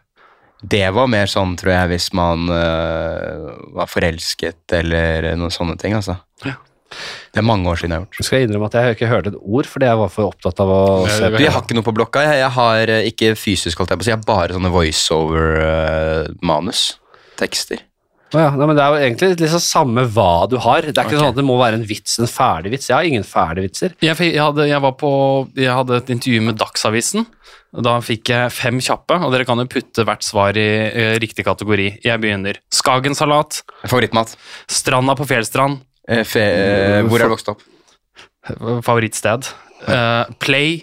Det var mer sånn, tror jeg, hvis man øh, var forelsket eller noen sånne ting, altså. Ja. Det er mange år siden jeg har gjort. Skal jeg innrømme at jeg ikke hørte et ord, fordi jeg var for opptatt av å se på. Jeg har ikke noe på blokka. Jeg, jeg har øh, ikke fysisk, holdt jeg på å si, jeg har bare sånne voiceover-manus. Tekster. Ja, nei, men Det er jo egentlig liksom samme hva du har. Det er ikke okay. sånn at det må være en vits, en ferdig vits. Jeg har ingen ferdige vitser. Jeg, jeg, hadde, jeg, var på, jeg hadde et intervju med Dagsavisen. Da fikk jeg fem kjappe, og dere kan jo putte hvert svar i uh, riktig kategori. Jeg begynner. Skagensalat. Favorittmat. Stranda på Fjellstrand. Eh, fe, eh, hvor er du vokst opp? Favorittsted. Uh, play.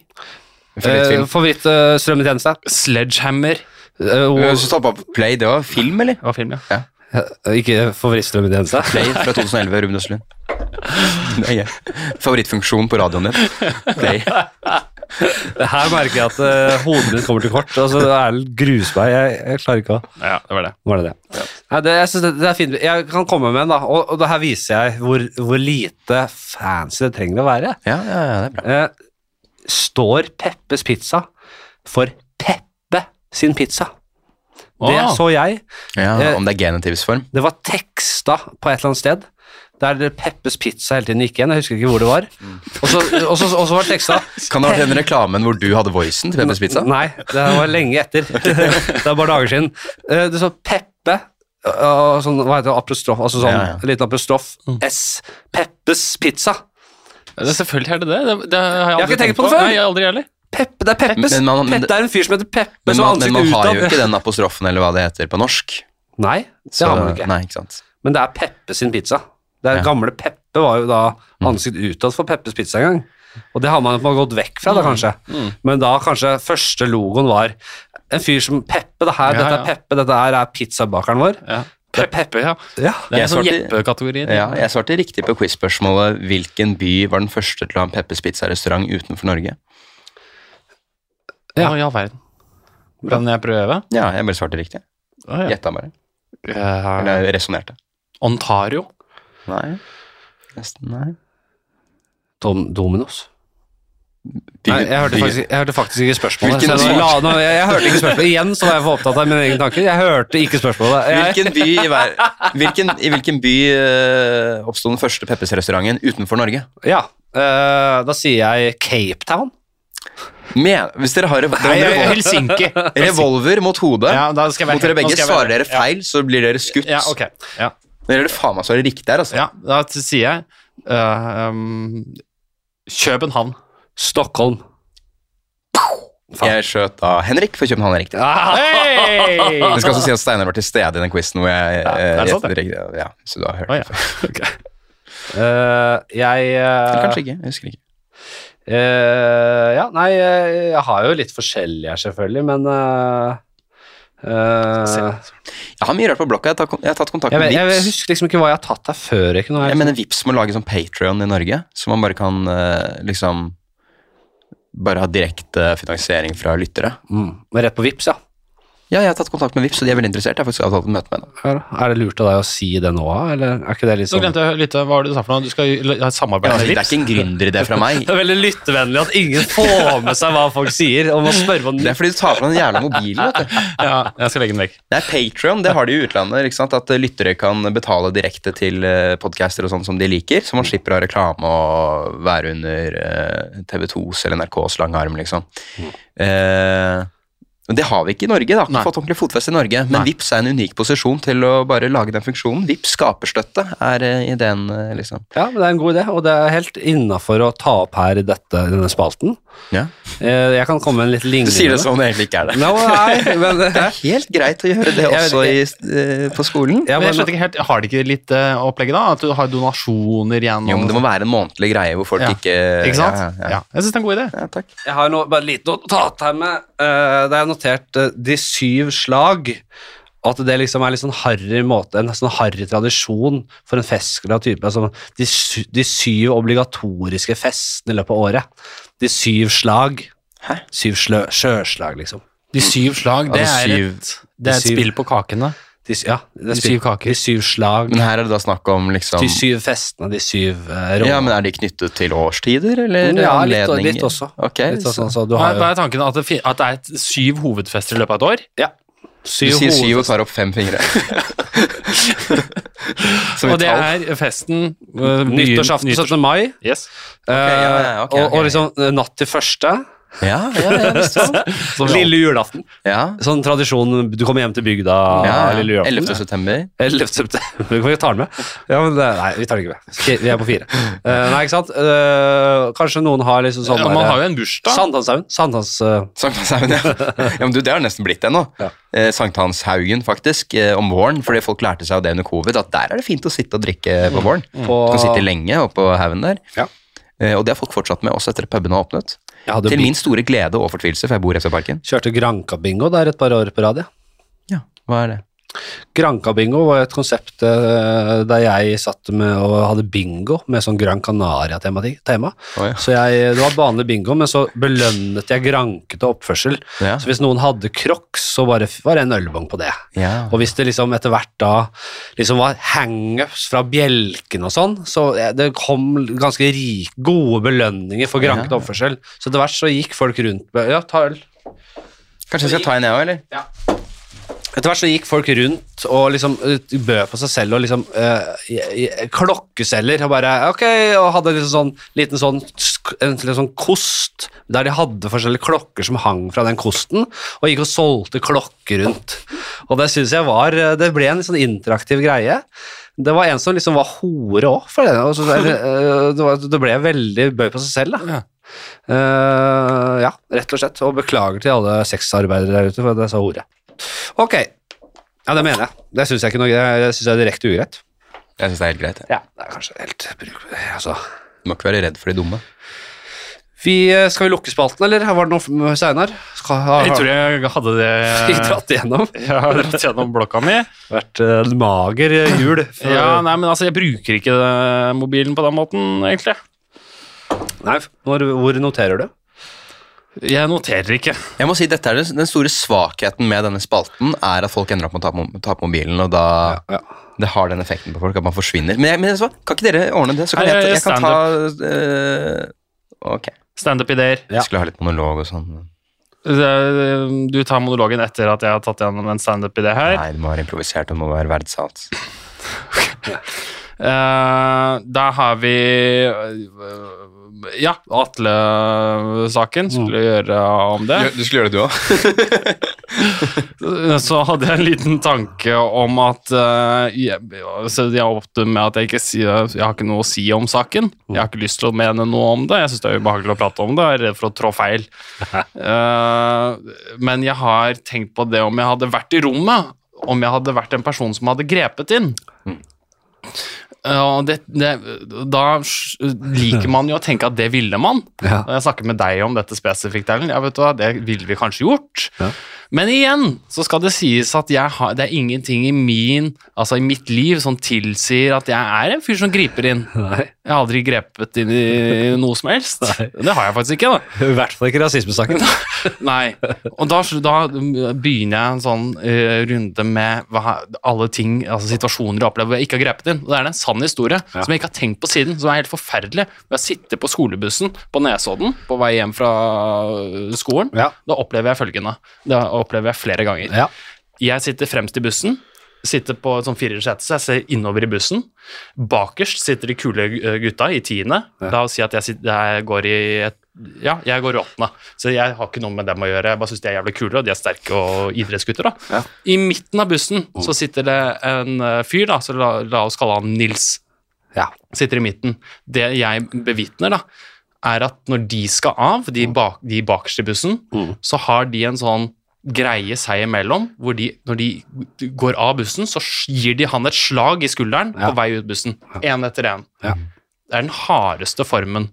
Favorittfilm? Eh, Favorittstrømmetjeneste? Sledgehammer. Uh, og... så stoppa på Play, det var film, eller? Det var film, ja. Ikke favorittstrømmen din? Play fra 2011, Ruben Østlund. Det er. Favorittfunksjon på radioen din? Play. Her merker jeg at uh, hodet mitt kommer til kort. Altså, Erlend gruser meg. Jeg, jeg klarer ikke å Ja, det var det. Var det det? Nei, det, jeg det, det er fint. Jeg kan komme med en, da. Og, og det her viser jeg hvor, hvor lite fancy det trenger å være. Ja, ja, ja, det er bra. Eh, står Peppes Pizza for Peppe sin pizza? Det så jeg. Ja, Eh, Om det er genitivsform? Det var teksta på et eller annet sted. Der Peppes Pizza hele tiden gikk igjen. Jeg husker ikke hvor det var. Og så, og var teksta Kan det ha vært den reklamen hvor du hadde voicen til Peppes Pizza? Nei, det var lenge etter. <laughs> det var bare dager siden. Eh, Det står Peppe og sånn, hva heter det, apostrof, altså sånn, Ja, ja. liten apostrof, S, Peppes Pizza. det selvfølgelig er det det. det, det har jeg, har ikke tenkt på det før. Nei, jeg aldri heller. Peppe, det er Peppes. Men man- Peppe, det er en fyr som heter Peppe, Men som man, men man har jo utad. ikke den apostrofen eller hva det heter på norsk. Nei, det Så- har man ikke. Nei, ikke sant. Men det er Peppe sin pizza. Det er Ja. Gamle Peppe var jo da ansikt utad for Peppes Pizza en gang. Og det har man jo gått vekk fra, da kanskje. Men da kanskje første logoen var en fyr som Peppe. Det her, Ja, dette ja. er Peppe, dette her er pizzabakeren vår. Ja. Peppe, ja. Ja. Det er Jeg en sånn svarte- Jeppe-kategori. det. Ja, jeg svarte riktig på quiz-spørsmålet hvilken by var den første til å ha en Peppes Pizza-restaurant utenfor Norge. Ja. Å, i all verden. Kan jeg prøve? Ja, jeg bare svarte riktig. Ah, ja. Gjetta bare. Eller resonnerte. Ontario. Nei. Nesten, nei. Dom, Dominos. Nei, jeg hørte, faktisk, jeg hørte faktisk ikke spørsmålet. Hvilken by? la, nå, jeg, jeg hørte ikke spørsmålet. Igjen så var jeg for opptatt av mine egne tanker. Jeg hørte ikke spørsmålet. Jeg, Hvilken by i, hver, hvilken, I hvilken by uh, oppsto den første Peppes-restauranten utenfor Norge? ja, uh, da sier jeg Cape Town. Men, hvis dere har revolver, Nei, revolver, Helsinki. <laughs> revolver mot hodet Ja, da skal jeg være mot dere begge, skal jeg være- svarer dere feil, så blir dere skutt. Ja, okay. Ja. Nå gjør det faen meg så er det riktig her, altså. Ja, da sier jeg uh, um, København. Stockholm. Faen. Jeg skjøt da Henrik, for København er riktig. <laughs> Hey! Det skal også si at Steinar var til stede i den quizen hvor jeg Ja, det er sant, gjettet riktig. Ja, så du har hørt Å, det før. <laughs> Okay. Uh, jeg uh, Eller kanskje ikke. Jeg husker ikke. Eh, Ja, nei, eh, jeg har jo litt forskjellige her, selvfølgelig, men uh, uh, Jeg har mye rart på blokka. Jeg har tatt, jeg har tatt kontakt med jeg, Vips. husker liksom ikke hva jeg har tatt her før. Ikke? Jeg jeg, mener Vips må lage sånn Patrion i Norge, så man bare kan liksom Bare ha direkte finansiering fra lyttere. mm, men rett på Vips, ja. Ja, jeg har tatt kontakt med Vips, og de er veldig interessert. Jeg har faktisk avtalt et møte med dem. Ja, Er det lurt av deg å si det nå, eller er ikke det litt sånn Nå glemte jeg litt, hva var det du sa for noe? Du skal ha et samarbeid Ja, Vips? det er ikke en gründeridé fra meg. <laughs> Det er veldig lyttevennlig at ingen får med seg hva folk sier, og må spørre om Det er fordi du tar fra den jævla mobilen. vet du. <laughs> Ja, jeg skal legge den vekk. Det er Patreon, det har de i utlandet. ikke sant? At lyttere kan betale direkte til eh, podcaster og sånn som de liker, så man slipper å ha reklame og være under eh, TV2s eller NRKs lange arm, liksom. Eh, men det har vi ikke i Norge. da, Nei. fått ordentlig fotfeste i Norge. Men Nei. Vips er en unik posisjon til å bare lage den funksjonen. Vips skaperstøtte er eh, ideen, eh, liksom. Ja, men det er en god idé, og det er helt innafor å ta opp her i dette, denne spalten. Ja. Eh, Jeg kan komme med en litt lignende. Du sier det som om det egentlig ikke er det. No, nei, <laughs> men Det er helt greit å gjøre det også i, på skolen. ja, Men jeg men, ikke helt, Har de ikke litt eh, opplegget, da? At du har donasjoner gjennom Jo, men Det må være en månedlig greie hvor folk Ja. ikke Ikke sant? Ja, ja, Ja, Jeg syns det er en god idé. ja. takk. Jeg har nå bare lite å ta opp her med uh, er jeg notert eh, de syv slag. Og at det liksom er litt sånn harry måte, en sånn harry tradisjon for en festglad type. Altså, de, de syv obligatoriske festene i løpet av året. De syv slag. Hæ? Syv slø sjøslag, liksom. De syv slag, det Altså er syv- et, det er et syv- spill på kakene. De, ja, det De syv kaker. De syv slag. Men her er det da snakk om liksom De syv festene, de syv uh, Ja, men Er de knyttet til årstider, eller Ja, litt, anledninger? litt også. Okay, Litt så, sånn, så du Hva har er, er tanken? At det, at det er et syv hovedfester i løpet av et år? ja, Du sier syv og tar opp fem fingre. <laughs> Og det er festen uh, Nyttårsaften 17. mai. Yes. Okay, ja, ja, ok, og, og liksom eh, natt til første. Ja, ja, ja, visst vel. <laughs> Lille julaften. ja. Sånn tradisjon Du kommer hjem til bygda ja, lille julaften. 11. september. 11. september. <laughs> Vi tar den med. Ja, men det, nei, vi tar den ikke med. Vi er på fire. Uh, nei, ikke sant? Uh, kanskje noen har liksom sånn Ja, man har jo en bursdag. Sankthanshaugen. Sankthans... uh... Sankthanshaugen, ja. <laughs> ja. Men du, det har nesten blitt det nå. Ja. Eh, Sankthanshaugen, faktisk, eh, om våren. Fordi folk lærte seg av det under covid, at der er det fint å sitte og drikke på våren. på, Du kan sitte lenge oppå haugen der. Ja. Eh, og det har folk fortsatt med, også etter at pubene har åpnet. Til min store glede og fortvilelse, for jeg bor i SV-parken. kjørte Granka-bingo der et par år på rad. Ja, hva er det? Granka-bingo var et konsept eh, der jeg satt med og hadde bingo med sånn Gran Canaria-tema. Oh, ja. Så jeg, Det var vanlig bingo, men så belønnet jeg grankete oppførsel. Ja. Så hvis noen hadde crocs, så var det, var det en ølbong på det. Ja. Og hvis det liksom etter hvert da liksom var hangups fra bjelken og sånn, så det kom ganske rik, gode belønninger for grankete Ja. oppførsel. Så etter hvert så gikk folk rundt med Ja, ta øl. Kanskje jeg skal ta en, jeg òg, eller? Etter hvert så gikk folk rundt og liksom eh, bød på seg selv og liksom øh, i- og bare ok, og hadde liksom sånn liten sånn, en sånn kost der de hadde forskjellige klokker som hang fra den kosten, og gikk og solgte klokker rundt. Og det synes jeg var eh, Det ble en litt sånn interaktiv greie. Det var en som liksom var hore òg, for det. og så- var, det ble veldig bøy på seg selv, da. Ja. Uh, ja, rett og slett. Og beklager til alle sexarbeidere der ute for at jeg sa hore. Ok. Ja, det mener jeg. Det syns jeg ikke noe Det syns jeg er direkte ugreit. Jeg syns det er helt greit. jeg. Ja, det er kanskje helt bruk- Altså. Du må ikke være redd for de dumme. Vi, eh, skal vi lukke spalten, eller var det noe har- Jeg tror jeg hadde det <laughs> dratt igjennom. <laughs> Jeg har dratt gjennom blokka mi. Vært eh, en mager jul. for- Ja, nei, men altså, jeg bruker ikke eh, mobilen på den måten, egentlig. Nei, hvor, hvor noterer du? Jeg noterer ikke. Jeg må si, dette er den, store svakheten med denne spalten, er at folk ender opp med å ta på, ta på mobilen, og da Ja. det har den effekten på folk at man forsvinner. Men, jeg, men så, kan ikke dere ordne det? Så kan Nei, jeg, jeg- kan ta uh, Ok. Standup-ideer. Ja. Skulle ha litt monolog og sånn. Du tar monologen etter at jeg har tatt gjennom en standup-idé her. Nei, det må være improvisert og det må være verdsatt. uh, <laughs> da har vi eh, Ja, Atle-saken. Skulle gjøre om det. Du skulle gjøre det, du òg? <laughs> Så hadde jeg en liten tanke om at uh, jeg, så jeg åpnet med at jeg ikke si, Jeg har ikke noe å si om saken. Jeg har ikke lyst til å mene noe om det. Jeg syns det er ubehagelig å prate om det. Jeg er redd for å trå feil. uh, <laughs> men jeg har tenkt på det om jeg hadde vært i rommet. Om jeg hadde vært en person som hadde grepet inn. Eh, og det, det, da liker man jo å tenke at det ville man. Ja. Jeg snakker med deg om dette spesifikt, Erlend. Ja, vet du hva, det ville vi kanskje gjort. Ja. Men igjen så skal det sies at har, det er ingenting i min, altså i mitt liv som tilsier at jeg er en fyr som griper inn. Nei. Jeg har aldri grepet inn i noe som helst. Nei. Det har jeg faktisk ikke. da. I hvert fall ikke rasismesaken. <laughs> Nei. Og da, da begynner jeg en sånn uh, runde med hva, alle ting, altså situasjoner jeg opplever hvor jeg ikke har grepet inn. Og det er en sann historie Ja. som jeg ikke har tenkt på siden, som er helt forferdelig. Jeg sitter på skolebussen på Nesodden på vei hjem fra øh, skolen. Ja. Da opplever jeg følgende. Det opplever jeg flere ganger. Ja. Jeg sitter fremst i bussen. Sitter på et sånn firersete, så jeg ser innover i bussen. Bakerst sitter de kule eh, gutta i tiende. Ja. La oss si at jeg, sitter, jeg går i et ja, jeg går i åttende, så jeg har ikke noe med dem å gjøre. Jeg bare syns de er jævlig kule, og de er sterke og idrettsgutter. da. Ja. I midten av bussen så sitter det en eh, fyr, da, så la, la oss kalle han Nils. Ja. Sitter i midten. Det jeg bevitner, da, er at når de skal av, de, bak, de bakerst i bussen, Mm. så har de en sånn greie seg imellom, hvor de, når de går av bussen, så gir de han et slag i skulderen Ja. på vei ut bussen. Én etter én. Ja. Det er den hardeste formen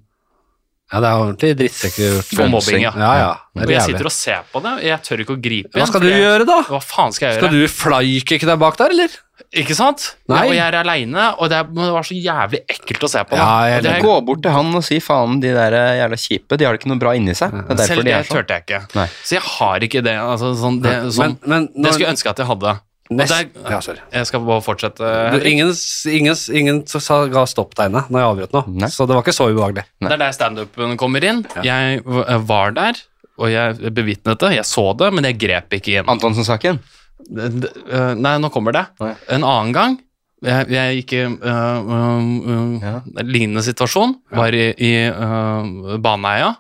ja, det er ordentlig drittsekker. for mobbing, ja. Ja, ja. Og jeg sitter og ser på det, og jeg tør ikke å gripe Hva igjen, skal du jeg- gjøre, da? Hva faen skal jeg Skal gjøre? du flykicke deg bak der, eller? Ikke sant? Nei. Ja, og jeg er aleine, og det, er, men det var så jævlig ekkelt å se på. da. Ja, jeg- det, det, Gå bort til han og si faen, de der eh, jævla kjipe, de har det ikke noe bra inni seg. Det er selv de det sånn. turte jeg ikke. Nei. Så jeg har ikke det. Altså, sånn, det, sånn, men, men det skulle jeg ønske at jeg hadde. Nest, der- ja, sorry. Jeg skal bare fortsette. Du, ingen, ingen, ingen sa, ga stopptegnet når jeg avbrøt nå, Nei. så det var ikke så ubehagelig. Det er der standupen kommer inn. Jeg var der, og jeg bevitnet det. Jeg så det, men jeg grep ikke inn. Antonsen-saken. Øh, Nei, nå kommer det. Nei. En annen gang jeg, jeg gikk i uh, uh, uh, Ja. lignende situasjon. Var i, i Baneheia.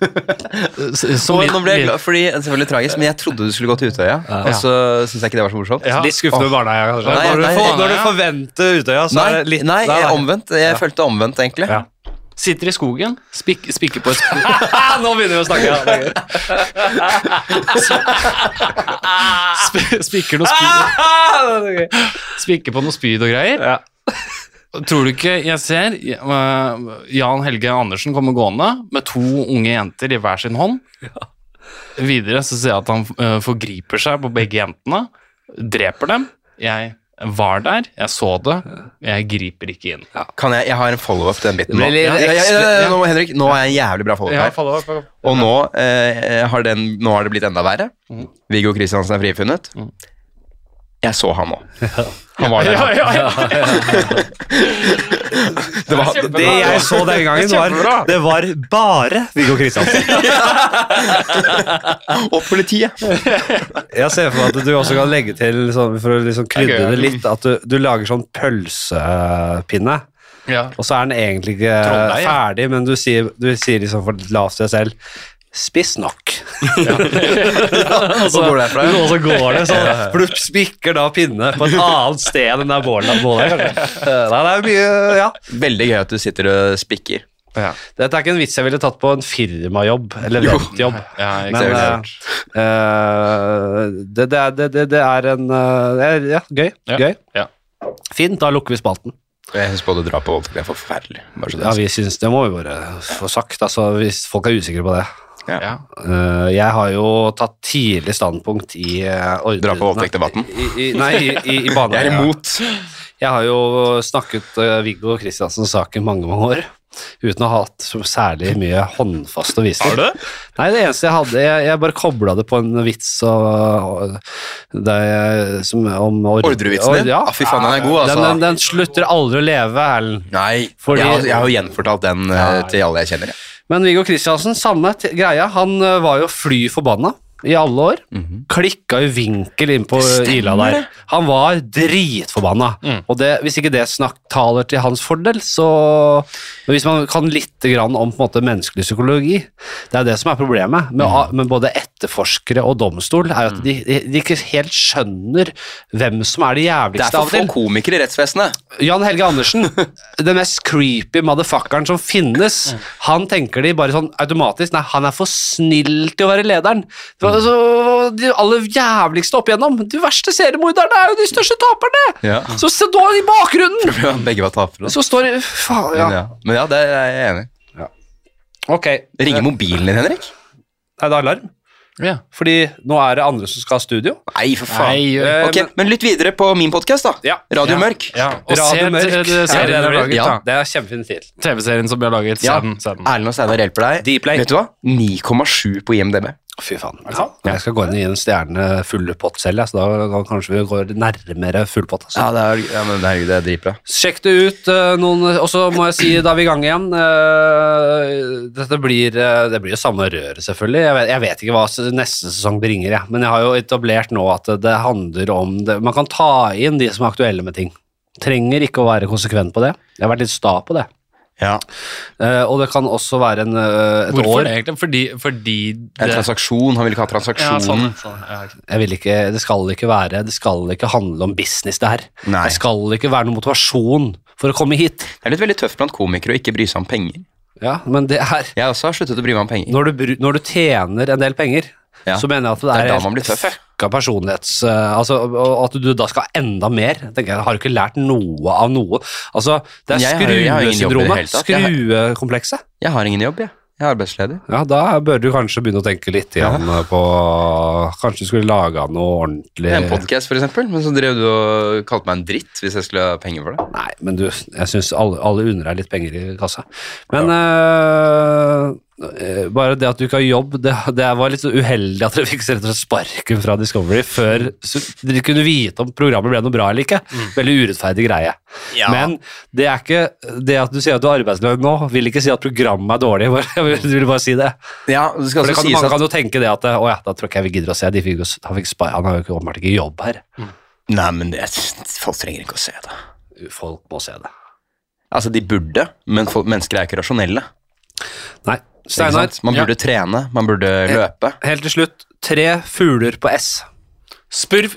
<laughs> S- som nå ble jeg glad, fordi det selvfølgelig tragisk, men jeg trodde du skulle gå til Utøya, og så syns jeg ikke det var så morsomt. Ja. Litt skuffende oh. Barneheia, kanskje. Nei, når, du nei, når du forventer Utøya, så Nei, er det litt nei, jeg, omvendt. Jeg følte omvendt, egentlig. Ja. Sitter i skogen, spik, spikker på et <laughs> Nå begynner vi å snakke. Ja, er <laughs> sp- Spikker noe spyd. Spikker på noe spyd og greier. Ja. Tror du ikke jeg ser uh, Jan Helge Andersen kommer gående med to unge jenter i hver sin hånd? Videre så ser jeg at han uh, forgriper seg på begge jentene, dreper dem. Jeg var der, jeg så det, jeg griper ikke inn. Kan jeg, jeg har en follow-up til den biten nå. Ja, ja, ja, ja, nå, Henrik, nå er jeg en jævlig bra follow-up her. follow. Og nå, eh, har den, nå har det blitt enda verre. Mm. Viggo Kristiansen er frifunnet. Mhm. Jeg så han òg. Han var der. Ja, ja, ja. Det var. Det jeg så den gangen, var Det var bare Viggo Kristiansen. <laughs> og politiet. <laughs> Jeg ser for meg at du også kan legge til, sånn, for å liksom krydre Det litt, at du, du lager sånn pølsepinne. ja. Og så er den egentlig ikke ferdig, men du sier, du sier liksom for lavt til deg selv Spiss nok. <laughs> Og så går det herfra. Og så går det sånn. For du spikker da pinne på et annet sted enn der bålet bålet er. Nei, det er mye Ja. Veldig gøy at du sitter og spikker. Ja. Dette er ikke en vits jeg ville tatt på en firmajobb eller Jo. <laughs> Ja, Men eh, eh, det, det, er- det, det, er en uh, det er- Ja, gøy. Ja. gøy. Ja. Fint, da lukker vi spalten. Jeg syns både drap og voldtekt er forferdelig. Bare så det er Ja, vi synes, Det må vi bare få sagt, altså, hvis folk er usikre på det. Ja. Uh, jeg har jo tatt tidlig standpunkt i uh, Drap og voldtekt-debatten. I, i, nei, i, i, <laughs> i banen, Jeg er imot. Jeg har jo snakket uh, Viggo Kristiansens sak i mange, mange år. Uten å ha hatt særlig mye håndfast å vise Har du til. det? Nei, det eneste jeg hadde Jeg, jeg bare kobla det på en vits og, og det som, om ord- Ordrevitsen din? Ja. Ah, fy faen, den er god, altså. Den, den, den slutter aldri å leve, Erlend. Nei, Fordi- jeg, har, jeg har jo gjenfortalt den uh, til alle jeg kjenner. jeg. Men Viggo Kristiansen, samme greia. Han uh, var jo fly forbanna i alle år. Mhm. Klikka i vinkel inn på Ila der. det. Han var dritforbanna. Mm. Og det, hvis ikke det snakk taler til hans fordel, så Men hvis man kan litt grann om på en måte menneskelig psykologi Det er det som er problemet med, Mm. med både etterforskere og domstol, er at de, de, de ikke helt skjønner hvem som er de Det er jævligste for av og få til. komikere i rettsvesenet. Jan Helge Andersen, <laughs> den mest creepy motherfuckeren som finnes, han tenker de bare sånn automatisk Nei, han er for snill til å være lederen. Det var så, de aller jævligste opp igjennom. De verste seriemorderne er jo de største taperne! Ja. Så da i bakgrunnen! <laughs> Begge var tapere. Så står de Faen, ja. Men ja. Men ja, det er jeg enig i. Ok. Ringer mobilen din, Henrik? Nei, det er alarm. Ja. Fordi nå er det andre som skal ha studio. Nei, for faen. Nei, eh, ok, men lytt videre på min podkast, da. Ja. Radio Ja. Mørk. Ja, og Radio se Mørk. Det, det, serien har laget, Ja. da. Det er kjempefin stil. TV-serien som vi har laget. Ja. Se. Se. Erlend og Steinar hjelper deg. Vet du hva? 9,7 på IMDb. Fy faen. Jeg skal gå inn i en stjerne full pott selv, så da, kanskje vi går nærmere full pott. Altså. Ja, det er, ja men herregud, det er dritbra. Sjekk det ut. eh, noen, og så må jeg si, da er vi i gang igjen. eh, dette blir, eh, det blir jo samme røret, selvfølgelig. Jeg vet, jeg vet ikke hva neste sesong bringer, jeg. men jeg har jo etablert nå at det handler om det. Man kan ta inn de som er aktuelle med ting. Trenger ikke å være konsekvent på det. Jeg har vært litt sta på det. Ja. Uh, og det kan også være en, uh, et Hvorfor år. det, egentlig? Fordi, fordi En transaksjon. Han vil ikke ha ja, sånn, sånn, ja. Jeg vil ikke, det skal ikke være Det skal ikke handle om business, det her. Nei. Det skal ikke være noen motivasjon for å komme hit. Det er litt veldig tøft blant komikere å ikke bry seg om penger. Ja, men det er Jeg også har sluttet å bry meg om penger. Når du, når du tjener en del penger, Ja. så mener jeg at det, Det er er, da man blir tøff. fucka personlighets... eh, altså, at du da skal enda mer. Tenker, jeg har du ikke lært noe av noe? Altså, det er skruesyndromet. Skruekomplekset. Jeg har ingen jobb, jeg. Jeg er arbeidsledig. Ja, da bør du kanskje begynne å tenke litt igjen på Kanskje du skulle laga noe ordentlig En podkast, eksempel. Men så drev du og kalte meg en dritt hvis jeg skulle ha penger for det. Nei, men du, jeg syns alle, alle unner deg litt penger i kassa. Men ja. øh, bare det at du ikke har jobb, det, det var litt så uheldig at dere fikk rett og sparken fra Discovery før dere kunne vite om programmet ble noe bra eller ikke. Veldig urettferdig greie. Ja. Men det er ikke det at du sier at du er arbeidsløs nå, vil ikke si at programmet er dårlig. <laughs> Du vil, bare si det. Ja, det skal også kan, sies man kan jo tenke det at å ja, da tror ikke jeg vi gidder å se. De fikk han, fikk spa, han har jo åpenbart ikke jobb her. Nei, men det, folk trenger ikke å se det. Folk må se det. Altså, de burde, men folk, mennesker er ikke rasjonelle. Nei. Steinar, Man Man Ja. burde trene, man burde løpe. helt til slutt. Tre fugler på S. Spurv,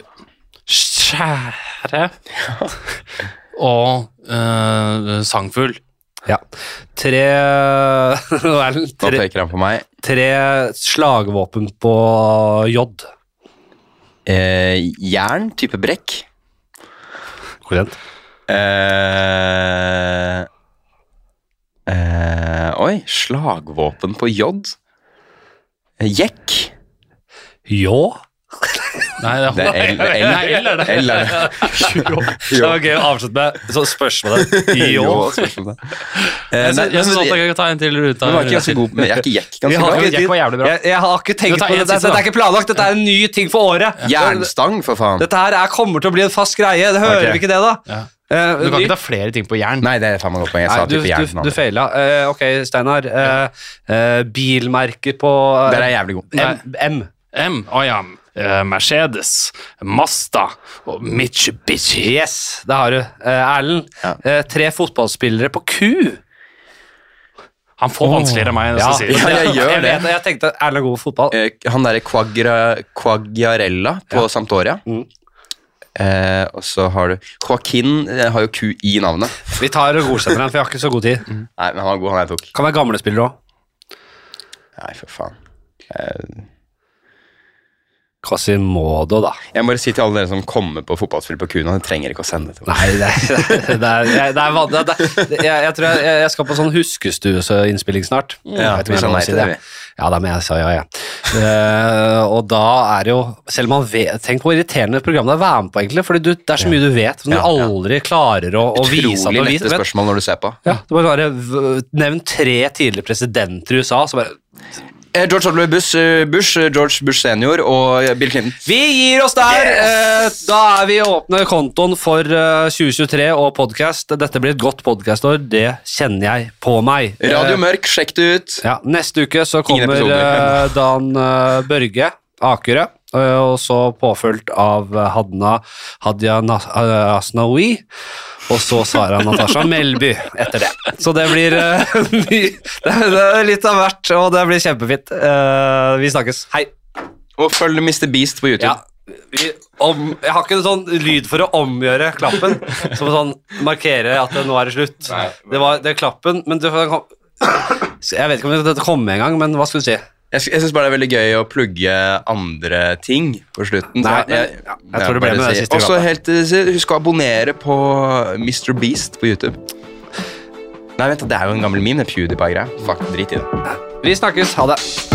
skjære og øh, sangfugl. Ja. Tre <laughs> Erlend, Da peker han på meg. tre slagvåpen på J. Eh, jern, type brekk. Korrekt. Eh, eh, oi, slagvåpen på J. Eh, Jekk. Ljå? Nei, det, er L, L, L det. L det. Var gøy å avslutte med så spørsmålet. Jo. Eh, Jeg nei, syns jeg kan ta en til men var ikke ganske god Men jeg er ikke Jekk ganske har bra? ikke Jekk var jævlig bra. Jeg, jeg har ikke tenkt på det. Dette, er ikke planlagt, dette er en ny ting for året. Jernstang, for faen. Dette her er, kommer til å bli en fast greie. Det hører vi ikke det, da? Ja. Eh, Du kan ikke ta flere ting på jern. Nei, det er faen meg godt poeng. Jeg Nei, sa du, type jern. du, du feila. Uh, ok, Steinar. Uh, uh, bilmerker på uh, Der er jeg jævlig god. M. M. M, Oh, ja, eh, Mercedes, Masta og Mitsubishi. Yes, det har du. Eh, Erlend. Ja. Eh, tre fotballspillere på Q. Han får vanskeligere enn meg. enn jeg. Ja, jeg gjør det. Jeg, jeg tenkte Erlend er god på fotball. Eh, han derre Quagliarella på Ja. Sampdoria. Mm. Eh, og så har du Joaquin eh, har jo Q i navnet. Vi tar og godkjenner den, for jeg har ikke så god tid. Nei, men han var god, han jeg tok. Kan være gamle spillere òg. Nei, for faen. Eh, Quasimodo, da. jeg må bare si til alle dere som kommer på fotballspill på Kuna, de dere trenger ikke å sende det til meg. Nei, <laughs> det er, det er, det er, det er, det er, er jeg, jeg tror jeg, jeg skal på sånn huskestueinnspilling snart. Ja, Jeg vi sa jeg nei til det, vi. Ja da, men jeg sa ja, ja. Uh, og da er det jo Selv om man vet Tenk hvor irriterende program det er å være med på, egentlig. Fordi det er så mye du vet som du aldri klarer å, å vise Utrolig lette spørsmål når du ser på. Ja, det må bare Nevn tre tidligere presidenter i USA. Så bare George Oliver Bush, eh, Bush, eh, George Bush senior og eh, Bill Clinton. Vi gir oss der! Yes! da er vi åpne kontoen for eh, 2023 og podkast. Dette blir et godt podkastår, det kjenner jeg på meg. Radio Eh, Mørk, sjekk det ut. ja, neste uke så kommer eh, Dan eh, Børge Akerø, eh, og så påfulgt av Hadna Hadia eh, og så Sara Natasha Melby etter det. Så det blir <laughs> uh, Det er- litt av hvert, og det blir kjempefint. Uh, vi snakkes. Hei. Og følg Mr. Beast på YouTube. Ja, vi, om, jeg har ikke en sånn lyd for å omgjøre klappen, <laughs> som sånn markere at det, nå er det slutt. Det var det er klappen, men det, Jeg vet ikke om dette kom engang, en gang, men hva skulle du si? Jeg, jeg syns bare det er veldig gøy å plugge andre ting på slutten. Nei, jeg, jeg, ja, jeg tror det ble med det siste Også helt Husk å abonnere på Mr. Beast på YouTube. Nei, vent, det er jo en gammel meme, det PewDiePie-greia. Fuck, drit i det. Vi snakkes. Ha det.